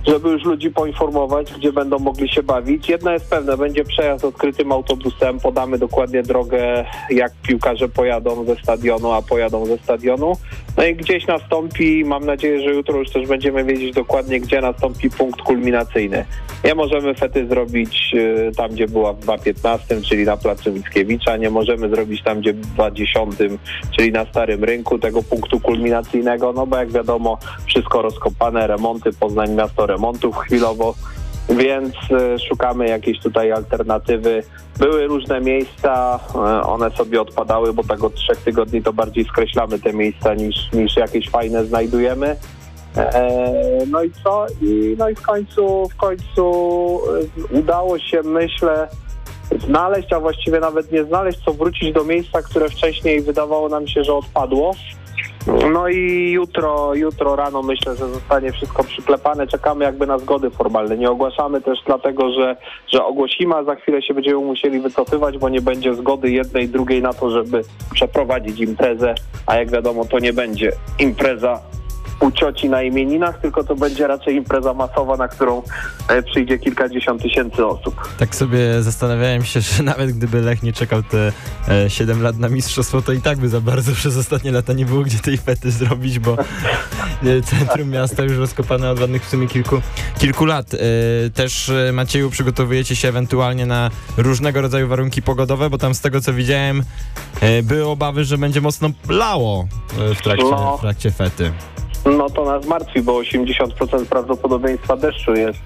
Żeby już ludzi poinformować, gdzie będą mogli się bawić. Jedno jest pewne, będzie przejazd odkrytym autobusem, podamy dokładnie drogę, jak piłkarze pojadą ze stadionu, a pojadą ze stadionu. No i gdzieś nastąpi, mam nadzieję, że jutro już też będziemy wiedzieć dokładnie, gdzie nastąpi punkt kulminacyjny. Nie możemy fety zrobić e, tam, gdzie była w 2.15, czyli na Placu Mickiewicza, nie możemy zrobić tam, gdzie w 2.10, czyli na Starym Rynku, tego punktu kulminacyjnego, no bo jak wiadomo, wszystko rozkopane, remonty, Poznań miasto remontów chwilowo, więc e, szukamy jakiejś tutaj alternatywy. Były różne miejsca, e, one sobie odpadały, bo tak od trzech tygodni to bardziej skreślamy te miejsca niż, niż jakieś fajne znajdujemy. E, No i co? I, no i w końcu, w końcu udało się, myślę, znaleźć, a właściwie nawet nie znaleźć, co wrócić do miejsca, które wcześniej wydawało nam się, że odpadło. No i jutro, jutro rano myślę, że zostanie wszystko przyklepane. Czekamy jakby na zgody formalne. Nie ogłaszamy też dlatego, że, że ogłosimy, a za chwilę się będziemy musieli wycofywać, bo nie będzie zgody jednej, drugiej na to, żeby przeprowadzić imprezę. A jak wiadomo, to nie będzie impreza u cioci na imieninach, tylko to będzie raczej impreza masowa, na którą e, przyjdzie kilkadziesiąt tysięcy osób. Tak sobie zastanawiałem się, że nawet gdyby Lech nie czekał te e, 7 lat na mistrzostwo, to i tak by za bardzo przez ostatnie lata nie było gdzie tej fety zrobić, bo e, centrum miasta już rozkopane od ładnych w sumie kilku, kilku lat. E, też e, Macieju przygotowujecie się ewentualnie na różnego rodzaju warunki pogodowe, bo tam z tego co widziałem e, były obawy, że będzie mocno lało e, w trakcie, No. w trakcie fety. No to nas martwi, bo 80% prawdopodobieństwa deszczu jest,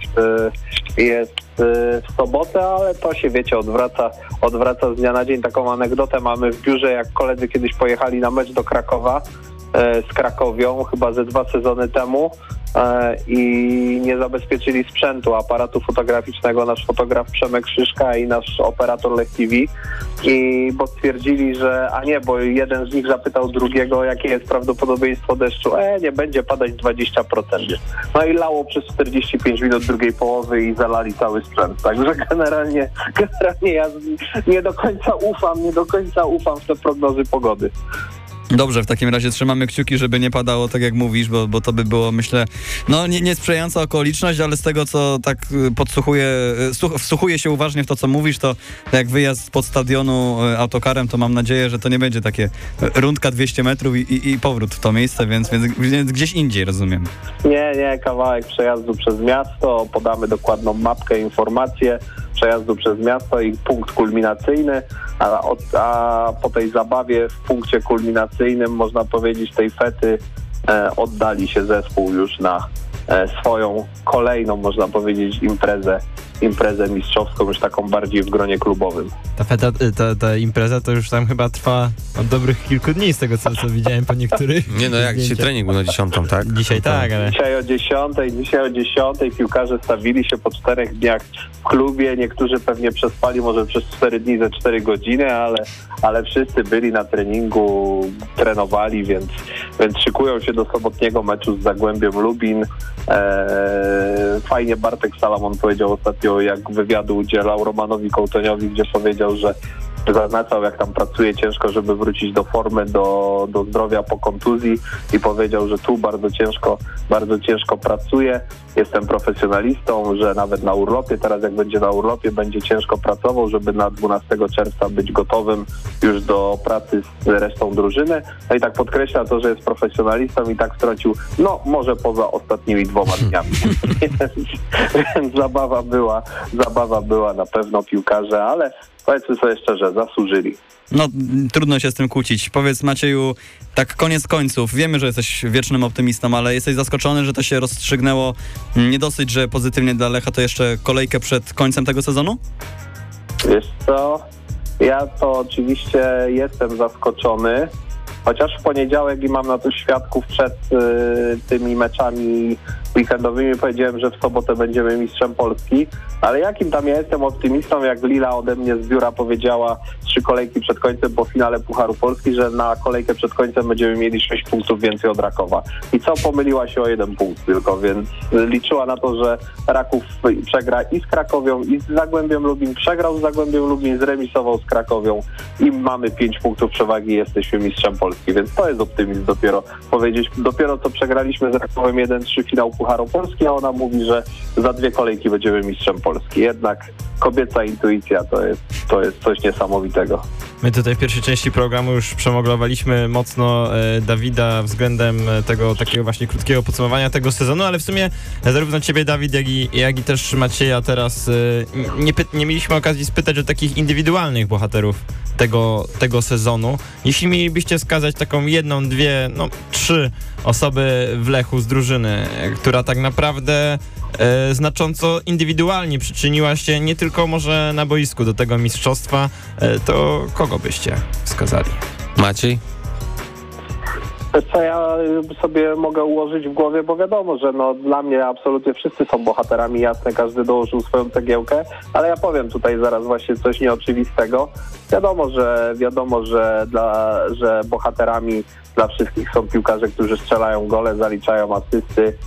y, jest y, w sobotę, ale to się wiecie, odwraca, odwraca z dnia na dzień. Taką anegdotę mamy w biurze, jak koledzy kiedyś pojechali na mecz do Krakowa e, z Krakowią, chyba ze dwa sezony temu i nie zabezpieczyli sprzętu, aparatu fotograficznego, nasz fotograf Przemek Szyszka i nasz operator Lech TV i bo stwierdzili, że a nie, bo jeden z nich zapytał drugiego, jakie jest prawdopodobieństwo deszczu. E, nie będzie padać 20%. No i lało przez 45 minut drugiej połowy i zalali cały sprzęt. Także generalnie, generalnie ja nie do końca ufam, nie do końca ufam w te prognozy pogody. Dobrze, w takim razie trzymamy kciuki, żeby nie padało tak jak mówisz, bo, bo to by było, myślę, no nie, niesprzyjająca okoliczność, ale z tego, co tak y, podsłuchuję, y, słuch- wsłuchuję się uważnie w to, co mówisz, to jak wyjazd pod stadionu y, autokarem, to mam nadzieję, że to nie będzie takie rundka 200 metrów i, i, i powrót w to miejsce, więc, więc, więc gdzieś indziej, rozumiem. Nie, nie, kawałek przejazdu przez miasto, podamy dokładną mapkę, informacje przejazdu przez miasto i punkt kulminacyjny, a, a po tej zabawie w punkcie kulminacyjnym, można powiedzieć, tej fety e, oddali się zespół już na swoją kolejną, można powiedzieć, imprezę, imprezę mistrzowską, już taką bardziej w gronie klubowym. Ta, feta, y, ta, ta impreza to już tam chyba trwa od dobrych kilku dni z tego, co, co widziałem po niektórych Nie no, jak dzisiaj trening był na dziesiątą, tak? Dzisiaj tak, ale... Dzisiaj o 10, dzisiaj o 10 piłkarze stawili się po czterech dniach w klubie. Niektórzy pewnie przespali może przez 4 dni ze 4 godziny, ale, ale wszyscy byli na treningu, trenowali, więc, więc szykują się do sobotniego meczu z Zagłębiem Lubin. Eee, fajnie Bartek Salamon powiedział ostatnio, jak wywiadu udzielał Romanowi Kołtoniowi, gdzie powiedział, że zaznaczał, jak tam pracuje ciężko, żeby wrócić do formy, do, do zdrowia po kontuzji i powiedział, że tu bardzo ciężko, bardzo ciężko pracuje. Jestem profesjonalistą, że nawet na urlopie, teraz jak będzie na urlopie, będzie ciężko pracował, żeby na 12 czerwca być gotowym już do pracy z resztą drużyny. No i tak podkreśla to, że jest profesjonalistą i tak wtrącił, no może poza ostatnimi dwoma dniami. więc, więc zabawa była, zabawa była na pewno piłkarze, ale powiedzmy sobie szczerze, zasłużyli. No, trudno się z tym kłócić. Powiedz Macieju, tak koniec końców, wiemy, że jesteś wiecznym optymistą, ale jesteś zaskoczony, że to się rozstrzygnęło nie dosyć, że pozytywnie dla Lecha, to jeszcze kolejkę przed końcem tego sezonu? Wiesz co, ja to oczywiście jestem zaskoczony, chociaż w poniedziałek i mam na to świadków przed y, tymi meczami weekendowymi powiedziałem, że w sobotę będziemy mistrzem Polski, ale jakim tam ja jestem optymistą, jak Lila ode mnie z biura powiedziała trzy kolejki przed końcem po finale Pucharu Polski, że na kolejkę przed końcem będziemy mieli sześć punktów więcej od Rakowa. I co, pomyliła się o jeden punkt tylko, więc liczyła na to, że Raków przegra i z Krakowią, i z Zagłębiem Lubin, przegrał z Zagłębiem Lubin, zremisował z Krakowią i mamy pięć punktów przewagi i jesteśmy mistrzem Polski, więc to jest optymizm dopiero powiedzieć. Dopiero co przegraliśmy z Rakowem 1-3 finał Pucharu Polski, a ona mówi, że za dwie kolejki będziemy mistrzem Polski. Jednak kobieca intuicja to jest, to jest coś niesamowitego. My tutaj w pierwszej części programu już przemoglowaliśmy mocno e, Dawida względem e, tego takiego właśnie krótkiego podsumowania tego sezonu, ale w sumie zarówno ciebie Dawid, jak i, jak i też Macieja teraz e, nie, nie mieliśmy okazji spytać o takich indywidualnych bohaterów tego, tego sezonu. Jeśli mielibyście wskazać taką jedną, dwie, no trzy osoby w Lechu z drużyny, e, która tak naprawdę e, znacząco indywidualnie przyczyniła się nie tylko może na boisku do tego mistrzostwa, e, to kogo byście wskazali? Maciej? Co ja sobie mogę ułożyć w głowie, bo wiadomo, że no, dla mnie absolutnie wszyscy są bohaterami, jasne, każdy dołożył swoją cegiełkę, ale ja powiem tutaj zaraz właśnie coś nieoczywistego. Wiadomo, że wiadomo, że, dla, że bohaterami dla wszystkich są piłkarze, którzy strzelają gole, zaliczają asysty,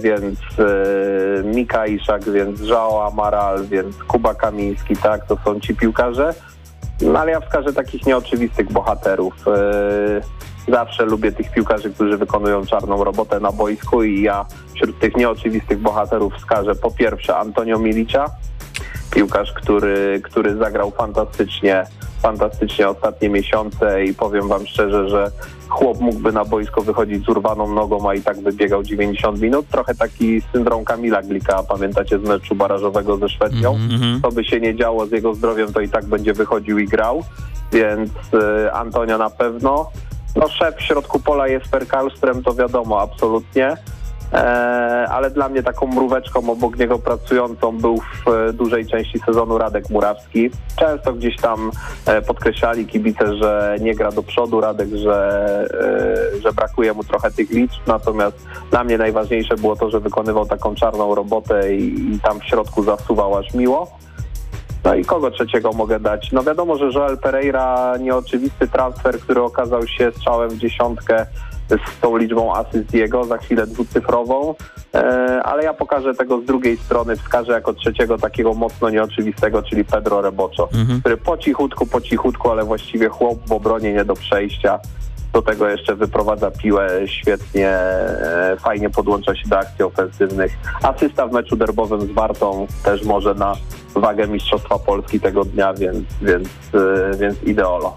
więc e, Mika Iszak, więc Żao Amaral, więc Kuba Kamiński, tak, to są ci piłkarze. No ale ja wskażę takich nieoczywistych bohaterów. E, Zawsze lubię tych piłkarzy, którzy wykonują czarną robotę na boisku i ja wśród tych nieoczywistych bohaterów wskażę po pierwsze Antonio Milicia, piłkarz, który, który zagrał fantastycznie, fantastycznie ostatnie miesiące i powiem wam szczerze, że chłop mógłby na boisko wychodzić z urwaną nogą, a i tak wybiegał 90 minut. Trochę taki syndrom Kamila Glika, pamiętacie z meczu barażowego ze Szwecją? Mhm. co by się nie działo z jego zdrowiem, to i tak będzie wychodził i grał, więc y, Antonio na pewno. No szef w środku pola jest Karlström, to wiadomo, absolutnie. E, ale dla mnie taką mróweczką obok niego pracującą był w e, dużej części sezonu Radek Murawski. Często gdzieś tam e, podkreślali kibice, że nie gra do przodu Radek, że, że brakuje mu trochę tych liczb, natomiast dla mnie najważniejsze było to, że wykonywał taką czarną robotę i, i tam w środku zasuwał aż miło. No i kogo trzeciego mogę dać? No wiadomo, że Joel Pereira nieoczywisty transfer, który okazał się strzałem w dziesiątkę z tą liczbą asyst jego, za chwilę dwucyfrową, e, ale ja pokażę tego z drugiej strony, wskażę jako trzeciego takiego mocno nieoczywistego, czyli Pedro Rebocho, Mhm. który po cichutku, po cichutku, ale właściwie chłop w obronie nie do przejścia. Do tego jeszcze wyprowadza piłę świetnie, e, fajnie podłącza się do akcji ofensywnych. Asysta w meczu derbowym z Wartą też może na wagę Mistrzostwa Polski tego dnia, więc, więc, e, więc ideolo.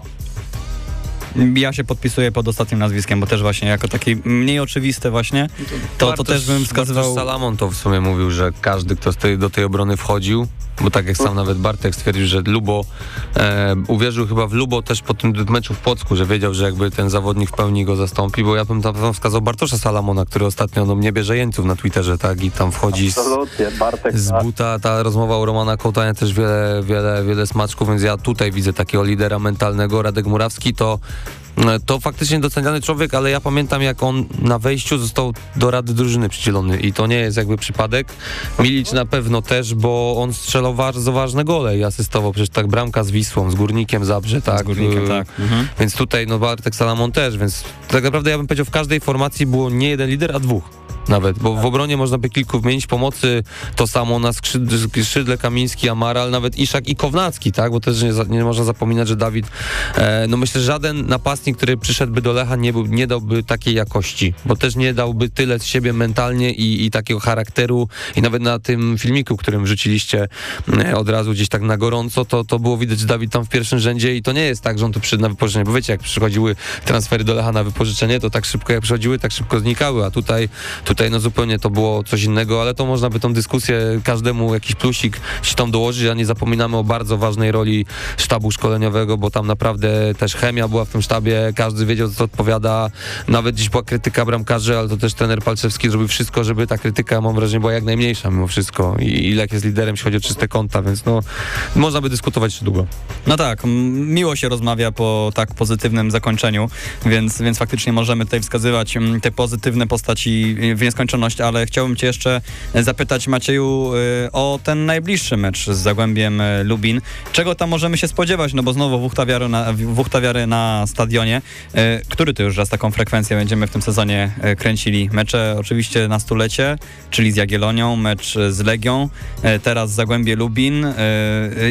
Ja się podpisuję pod ostatnim nazwiskiem, bo też właśnie jako taki mniej oczywiste właśnie, to, to też bym wskazywał... Bartosz Salamon to w sumie mówił, że każdy, kto z tej, do tej obrony wchodził, bo tak jak sam nawet Bartek stwierdził, że Lubo e, uwierzył chyba w Lubo też po tym meczu w Płocku, że wiedział, że jakby ten zawodnik w pełni go zastąpi, bo ja bym tam wskazał Bartosza Salamona, który ostatnio no, nie bierze jeńców na Twitterze, tak, i tam wchodzi z, Bartek z tak. buta, ta rozmowa u Romana Kołtania też wiele, wiele, wiele smaczków, więc ja tutaj widzę takiego lidera mentalnego. Radek Murawski to to faktycznie doceniany człowiek, ale ja pamiętam jak on na wejściu został do rady drużyny przydzielony i to nie jest jakby przypadek. Milic na pewno też, bo on strzelał bardzo ważne gole i asystował przecież tak bramka z Wisłą, z Górnikiem Zabrze, tak. Z górnikiem, Y, tak. Mhm. Więc tutaj no Bartek Salamon też, więc tak naprawdę ja bym powiedział w każdej formacji było nie jeden lider, a dwóch. Nawet, bo w obronie można by kilku wymienić. Pomocy, to samo na skrzydle, Kamiński, Amaral, nawet Iszak i Kownacki, tak, bo też nie, nie można zapominać, że Dawid, e, no myślę, że żaden napastnik, który przyszedłby do Lecha nie, był, nie dałby takiej jakości, bo też nie dałby tyle z siebie mentalnie i, i takiego charakteru. I nawet na tym filmiku, którym wrzuciliście e, od razu gdzieś tak na gorąco, to, to było widać, że Dawid tam w pierwszym rzędzie i to nie jest tak, że on tu przyszedł na wypożyczenie, bo wiecie, jak przychodziły transfery do Lecha na wypożyczenie, to tak szybko jak przychodziły, tak szybko znikały, a tutaj Tutaj no zupełnie to było coś innego, ale to można by tą dyskusję każdemu jakiś plusik się tam dołożyć, a nie zapominamy o bardzo ważnej roli sztabu szkoleniowego, bo tam naprawdę też chemia była w tym sztabie, każdy wiedział, co odpowiada. Nawet dziś była krytyka bramkarzy, ale to też trener Palczewski zrobił wszystko, żeby ta krytyka, mam wrażenie, była jak najmniejsza mimo wszystko. I Ilek jest liderem, jeśli chodzi o czyste konta, więc no, można by dyskutować jeszcze długo. No tak, miło się rozmawia po tak pozytywnym zakończeniu, więc, więc faktycznie możemy tutaj wskazywać te pozytywne postaci w nieskończoność, ale chciałbym cię jeszcze zapytać Macieju y, o ten najbliższy mecz z Zagłębiem y, Lubin. Czego tam możemy się spodziewać? No bo znowu Wuchtawiary na, Wuchtawiary na stadionie. Y, Który to już raz taką frekwencję będziemy w tym sezonie kręcili? Mecze oczywiście na stulecie, czyli z Jagiellonią, mecz z Legią, teraz Zagłębie Lubin.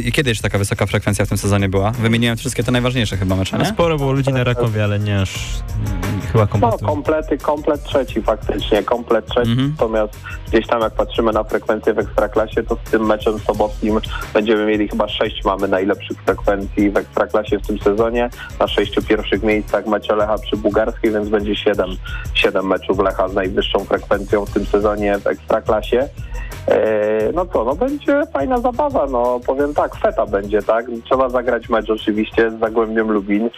I kiedy jeszcze taka wysoka frekwencja w tym sezonie była? Wymieniłem wszystkie te najważniejsze chyba mecze, No, nie? sporo było ludzi na Rakowie, ale nie aż mm, chyba No, kompletu. komplety, komplet trzeci faktycznie, komplet trzeci, Mhm. natomiast gdzieś tam jak patrzymy na frekwencję w Ekstraklasie, to z tym meczem sobotnim będziemy mieli chyba sześć mamy najlepszych frekwencji w Ekstraklasie w tym sezonie, na sześciu pierwszych miejscach mecze Lecha przy Bułgarskiej, więc będzie siedem, siedem meczów Lecha z najwyższą frekwencją w tym sezonie w Ekstraklasie. Eee, No co, no będzie fajna zabawa, no powiem tak, feta będzie, tak? Trzeba zagrać mecz oczywiście z Zagłębiem Lubin.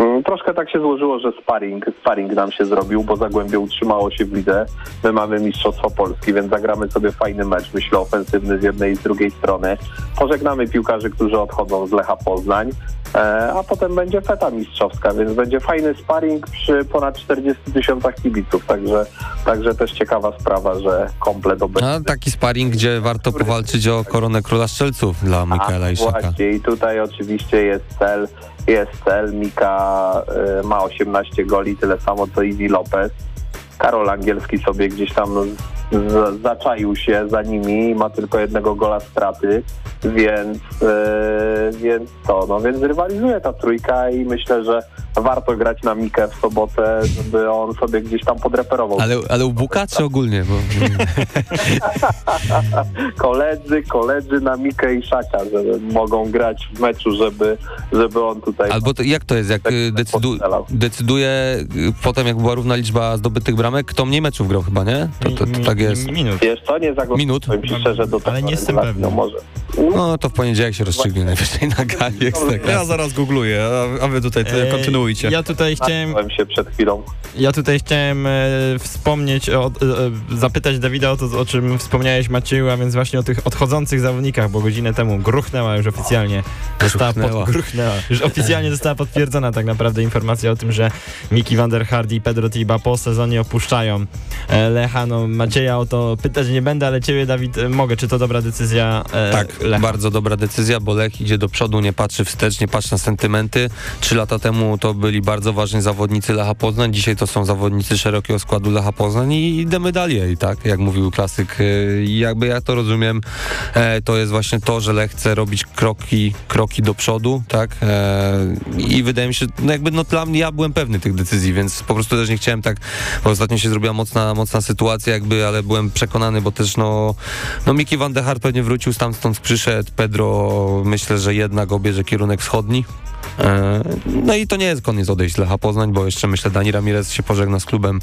Mm, Troszkę tak się złożyło, że sparring, sparring nam się zrobił, bo Zagłębie utrzymało się w lidze. My mamy Mistrzostwo Polski, więc zagramy sobie fajny mecz, myślę, ofensywny z jednej i z drugiej strony. Pożegnamy piłkarzy, którzy odchodzą z Lecha Poznań, e, a potem będzie feta mistrzowska, więc będzie fajny sparring przy ponad 40 tysiącach kibiców, także, także też ciekawa sprawa, że komplet obecny. A taki sparring, gdzie warto powalczyć o koronę króla strzelców dla Mikaela A, Iszaka. Właśnie i tutaj oczywiście jest cel, jest cel. Mika y, ma 18 goli, tyle samo co Iwi Lopez. Karol Angielski sobie gdzieś tam z, zaczaił się za nimi, ma tylko jednego gola straty, więc, y, więc to, no więc rywalizuje ta trójka i myślę, że warto grać na Mikę w sobotę, żeby on sobie gdzieś tam podreperował. Ale, ale u Buka czy ogólnie? Bo, Koledzy, koledzy na Mikę i Szaka, że mogą grać w meczu, żeby, żeby on tutaj... albo to, jak to jest, jak y, decydu, decyduje y, potem, jak była równa liczba zdobytych bramek, kto mniej meczów grał chyba, nie? To, to, to tak jest. Mi- Minut. Wiesz co, nie zagłosowałem Minut? ci szczerze do tego. Ale nie jestem pewny. No może. No to w poniedziałek się rozstrzygnie najwyżej na gali Ja zaraz googluję, a, a wy tutaj ty, kontynuujcie. Ja tutaj chciałem, się przed chwilą. ja tutaj chciałem e, wspomnieć, o, e, zapytać Dawida o to, o czym wspomniałeś Macieju, a więc właśnie o tych odchodzących zawodnikach, bo godzinę temu gruchnęła już oficjalnie, została Gruchnęła. pod, gruchnęła, już oficjalnie została potwierdzona tak naprawdę informacja o tym, że Miki van der Hardy i Pedro Tiba po sezonie opuszczają e, Lecha. No Macieja o to pytać nie będę, ale ciebie Dawid e, mogę, czy to dobra decyzja e, Tak, Lecha? bardzo dobra decyzja, bo Lech idzie do przodu, nie patrzy wstecz, nie patrzy na sentymenty. Trzy lata temu to byli bardzo ważni zawodnicy Lecha Poznań, dzisiaj to są zawodnicy szerokiego składu Lecha Poznań i idziemy dalej, tak? Jak mówił klasyk. I jakby ja to rozumiem, e, to jest właśnie to, że Lech chce robić kroki, kroki do przodu, tak? E, I wydaje mi się, no jakby no dla mnie, ja byłem pewny tych decyzji, więc po prostu też nie chciałem tak, bo ostatnio się zrobiła mocna, mocna sytuacja jakby, ale byłem przekonany, bo też no, no Miki van de Haar pewnie wrócił stamtąd, przyszedł, Pedro myślę, że jednak obierze kierunek wschodni. E, No i to nie jest koniec odejść Lecha Poznań, bo jeszcze myślę Dani Ramirez się pożegna z klubem,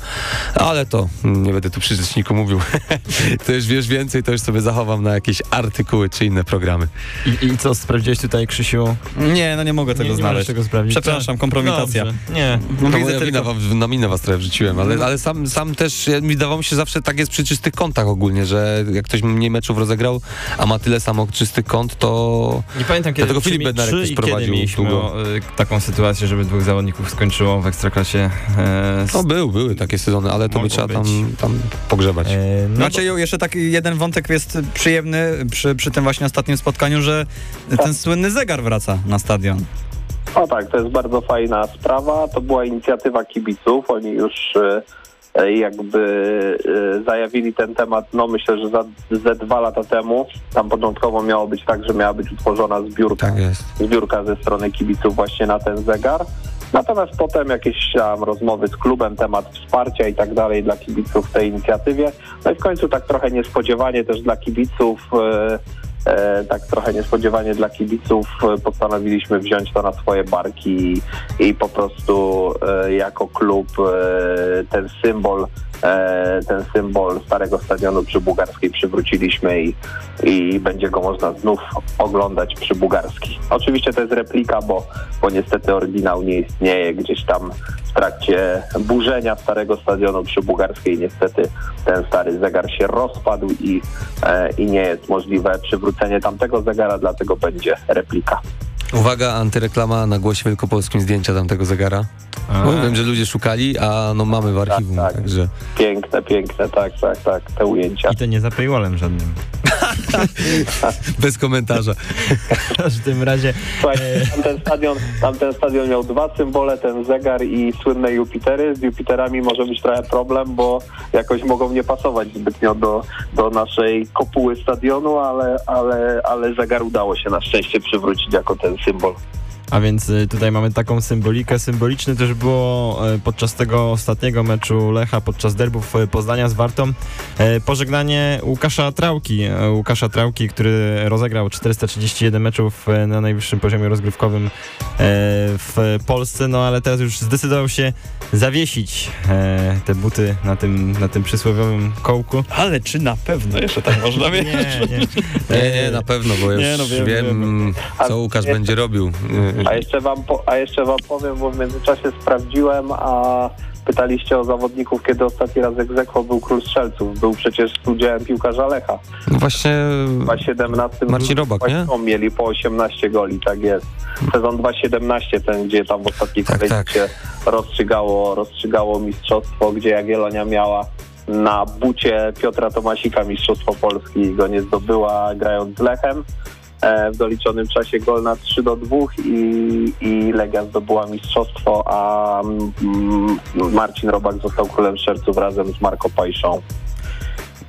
ale to mm, nie będę tu przy rzeczniku mówił. to już wiesz więcej, to już sobie zachowam na jakieś artykuły czy inne programy. I, I co, sprawdziłeś tutaj, Krzysiu? Nie, no nie mogę tego nie, nie znaleźć. tego sprawdzić. Przepraszam, kompromitacja. Dobrze. Nie. No, moja wina, tylko... wam, na minę was trochę wrzuciłem, ale, ale sam, sam też, ja- mi wydawało mi się zawsze tak jest przy czystych kątach ogólnie, że jak ktoś mniej meczów rozegrał, a ma tyle samo czystych kąt, to Nie pamiętam kiedy Dlatego Filip Bednarek też prowadził kiedy mieliśmy długo. o, taką sytuację, żeby dwóch zawodników skończyło w Ekstraklasie. E, no był, były takie sezony, ale to by trzeba tam, tam pogrzebać. e, no Macieju, jeszcze taki jeden wątek jest przyjemny przy, przy tym właśnie ostatnim spotkaniu, że ten słynny zegar wraca na stadion. O tak, to jest bardzo fajna sprawa. To była inicjatywa kibiców. Oni już e, jakby e, zajawili ten temat, no myślę, że za, ze dwa lata temu. Tam początkowo miało być tak, że miała być utworzona zbiórka, Tak jest. zbiórka ze strony kibiców właśnie na ten zegar. Natomiast potem jakieś tam rozmowy z klubem, temat wsparcia i tak dalej dla kibiców w tej inicjatywie. No i w końcu tak trochę niespodziewanie też dla kibiców, e, e, tak trochę niespodziewanie dla kibiców e, postanowiliśmy wziąć to na swoje barki i, po prostu e, jako klub e, ten symbol e, ten symbol starego stadionu przy Bugarskiej przywróciliśmy i, i będzie go można znów oglądać przy Bugarskiej. Oczywiście to jest replika, bo, bo niestety oryginał nie istnieje gdzieś tam w trakcie burzenia starego stadionu przy Bugarskiej. Niestety ten stary zegar się rozpadł i, e, i nie jest możliwe przywrócenie tamtego zegara, dlatego będzie replika. Uwaga, antyreklama na głosie wielkopolskim zdjęcia tamtego zegara. Bo wiem, że ludzie szukali, a no mamy w archiwum, tak. także... Piękne, piękne, tak, tak, tak, te ujęcia. I to nie za paywallem żadnym. Bez komentarza. W każdym razie Słuchaj, tamten stadion, tamten stadion miał dwa symbole, ten zegar i słynne Jupitery. Z Jupiterami może być trochę problem, bo jakoś mogą nie pasować zbytnio do, do naszej kopuły stadionu, ale, ale, ale zegar udało się na szczęście przywrócić jako ten symbol. A więc y, tutaj mamy taką symbolikę. Symboliczne też było y, podczas tego ostatniego meczu Lecha, podczas derbów y, Poznania z Wartą, pożegnanie Łukasza Trałki. Łukasza Trałki, który rozegrał 431 meczów na najwyższym poziomie rozgrywkowym w Polsce, no ale teraz już zdecydował się zawiesić te buty na tym, na tym przysłowiowym kołku. Ale czy na pewno jeszcze tak można mieć? Nie, nie. Nie, nie, na pewno, bo już Nie, no wiem, wiem, A co Łukasz będzie robił. A jeszcze wam, po, a jeszcze wam powiem, bo w międzyczasie sprawdziłem, a pytaliście o zawodników, kiedy ostatni raz egzekwo był król strzelców. Był przecież z udziałem piłkarza Lecha. No właśnie, W 17 Marcin Robak, nie? mieli po 18 goli, tak jest. Sezon 2017, ten gdzie tam w ostatniej Tak, kolejce tak. się rozstrzygało, rozstrzygało mistrzostwo, gdzie Jagiellonia miała na bucie Piotra Tomasika mistrzostwo Polski i go nie zdobyła grając z Lechem. E, w doliczonym czasie gol na 3 do 2 i, i Legia zdobyła mistrzostwo, a mm, Marcin Robak został królem szerców razem z Marco Pajszą.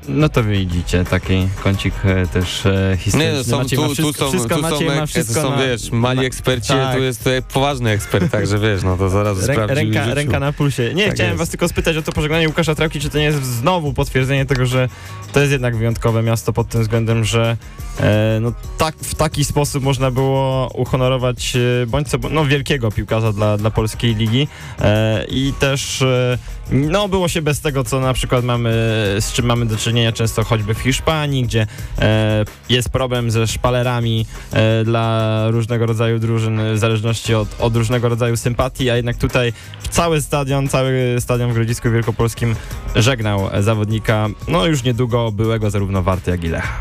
No to widzicie, taki kącik e, też e, historyczny. nie, no, są, Maciej tu, tu wszystko, są, wszystko tu są, ma wszystko są na, wiesz, mali eksperci, tak. tu jest tutaj poważny ekspert, także wiesz, no to zaraz Rę, sprawdził i ręka, ręka na pulsie. Nie, Tak chciałem jest. was tylko spytać o to pożegnanie Łukasza Trałki, czy to nie jest znowu potwierdzenie tego, że to jest jednak wyjątkowe miasto pod tym względem, że e, no, tak, w taki sposób można było uhonorować e, bądź co, no, wielkiego piłkarza dla, dla polskiej ligi e, i też e, no, było się bez tego, co na przykład mamy, z czym mamy do czynienia często choćby w Hiszpanii, gdzie e, jest problem ze szpalerami e, dla różnego rodzaju drużyn, w zależności od, od różnego rodzaju sympatii, a jednak tutaj cały stadion, cały stadion w Grodzisku Wielkopolskim żegnał zawodnika, no już niedługo byłego zarówno Warty, jak i Lecha.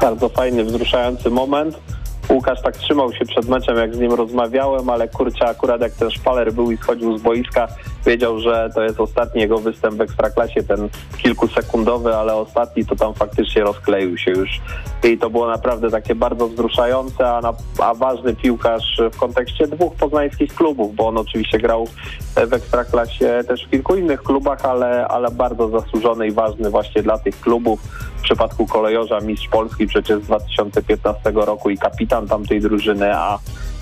Bardzo fajny, wzruszający moment. Łukasz tak trzymał się przed meczem, jak z nim rozmawiałem, ale kurczę, akurat jak ten szpaler był i schodził z boiska, wiedział, że to jest ostatni jego występ w Ekstraklasie, ten kilkusekundowy, ale ostatni to tam faktycznie rozkleił się już. I to było naprawdę takie bardzo wzruszające, a, na, a ważny piłkarz w kontekście dwóch poznańskich klubów, bo on oczywiście grał w Ekstraklasie też w kilku innych klubach, ale, ale bardzo zasłużony i ważny właśnie dla tych klubów. W przypadku kolejorza mistrz Polski przecież z 2015 roku i kapitan tamtej drużyny, a,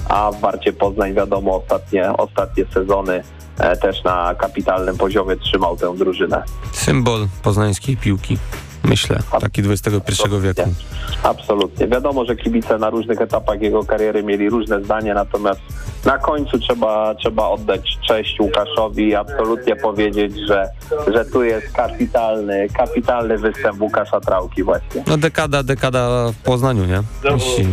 a w Warcie Poznań wiadomo ostatnie, ostatnie sezony e, też na kapitalnym poziomie trzymał tę drużynę. Symbol poznańskiej piłki, myślę, taki XXI wieku. Absolutnie. Wiadomo, że kibice na różnych etapach jego kariery mieli różne zdanie, natomiast na końcu trzeba, trzeba oddać cześć Łukaszowi i absolutnie powiedzieć, że, że tu jest kapitalny, kapitalny występ Łukasza Trałki właśnie. No dekada, dekada w Poznaniu, nie? Jeśli-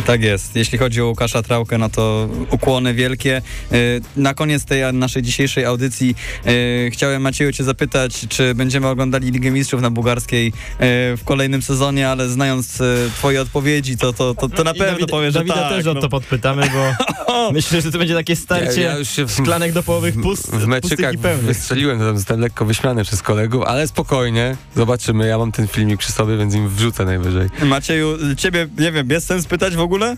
Tak jest. Jeśli chodzi o Łukasza Trałkę, no to ukłony wielkie. Y, Na koniec tej naszej dzisiejszej audycji y, chciałem Macieju cię zapytać, czy będziemy oglądali Ligę Mistrzów na Bułgarskiej y, w kolejnym sezonie, ale znając twoje odpowiedzi, to, to, to, to na I pewno Dawida, powiesz, że Dawida tak. też o no. to podpytamy, bo myślę, że to będzie takie starcie Ja- ja już się w- szklanek do połowych pust, w meczykach wystrzeliłem, to tam zostałem lekko wyśmiany przez kolegów, ale spokojnie, zobaczymy. Ja mam ten filmik przy sobie, więc im wrzucę najwyżej. Macieju, ciebie, nie wiem, jest sens pytać w ogóle?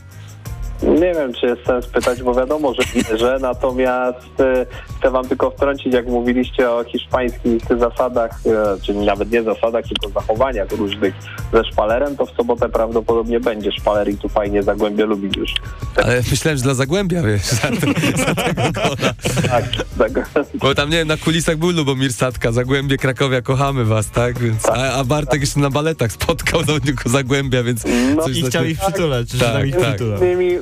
Nie wiem, czy jest sens pytać, bo wiadomo, że wierzę, natomiast e, chcę wam tylko wtrącić, jak mówiliście o hiszpańskich zasadach, e, czy nawet nie zasadach, tylko zachowaniach różnych ze szpalerem, to w sobotę prawdopodobnie będzie szpaler i tu fajnie Zagłębie lubi już. Ale myślałem, że dla Zagłębia, wiesz, za, te, za tego gola. Tak, tak. Bo tam, nie wiem, na kulisach był Lubomir Sadka, Zagłębie, Krakowia, kochamy was, tak? Więc, a, a Bartek jeszcze na baletach spotkał zawodników Zagłębia, więc No coś I chciał ich przytulać, Tak, tak, tak.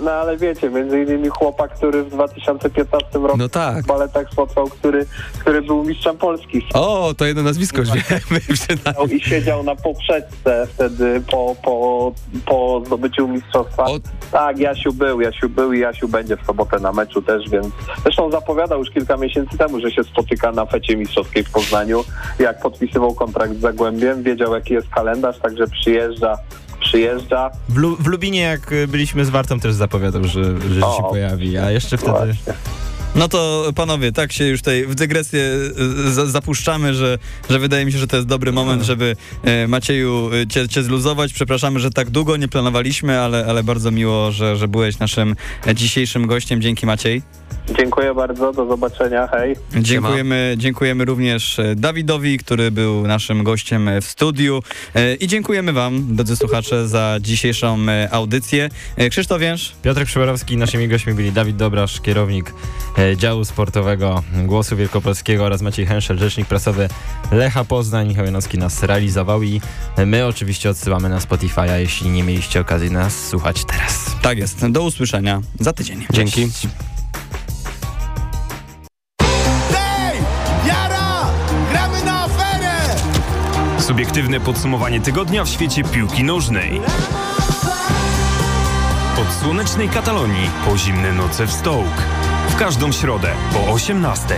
No ale wiecie, między innymi chłopak, który w 2015 roku No tak. w baletach spotkał, który, który był mistrzem Polski O, to jedno nazwisko już wiemy przynajmniej. i siedział na poprzeczce wtedy po, po, po zdobyciu mistrzostwa. O, Tak, Jasiu był, Jasiu był i Jasiu będzie w sobotę na meczu też, więc zresztą zapowiadał już kilka miesięcy temu, że się spotyka na fecie mistrzowskiej w Poznaniu. Jak podpisywał kontrakt z Zagłębiem, wiedział jaki jest kalendarz, także przyjeżdża, przyjeżdża. W, Lu- w Lubinie, jak y, byliśmy z Wartą, też zapowiadał, że, że O. się pojawi, a jeszcze wtedy... Właśnie. No to panowie, tak się już tutaj w dygresję za- zapuszczamy, że, że wydaje mi się, że to jest dobry moment, żeby e, Macieju cię, cię zluzować. Przepraszamy, że tak długo nie planowaliśmy, ale, ale bardzo miło, że, że byłeś naszym e, dzisiejszym gościem. Dzięki Maciej. Dziękuję bardzo, do zobaczenia, hej. Dziękujemy, dziękujemy również e, Dawidowi, który był naszym gościem e, w studiu E, i dziękujemy wam, drodzy słuchacze, za dzisiejszą audycję. Krzysztof Więż, Piotrek Przyborowski, naszymi gośćmi byli Dawid Dobrasz, kierownik działu sportowego Głosu Wielkopolskiego oraz Maciej Henszel, rzecznik prasowy Lecha Poznań. Michał Janowski nas realizował i my oczywiście odsyłamy na Spotify'a, jeśli nie mieliście okazji nas słuchać teraz. tak jest, do usłyszenia za tydzień. dzięki. Subiektywne podsumowanie tygodnia w świecie piłki nożnej. Od słonecznej Katalonii po zimne noce w Stołk. W każdą środę po 18.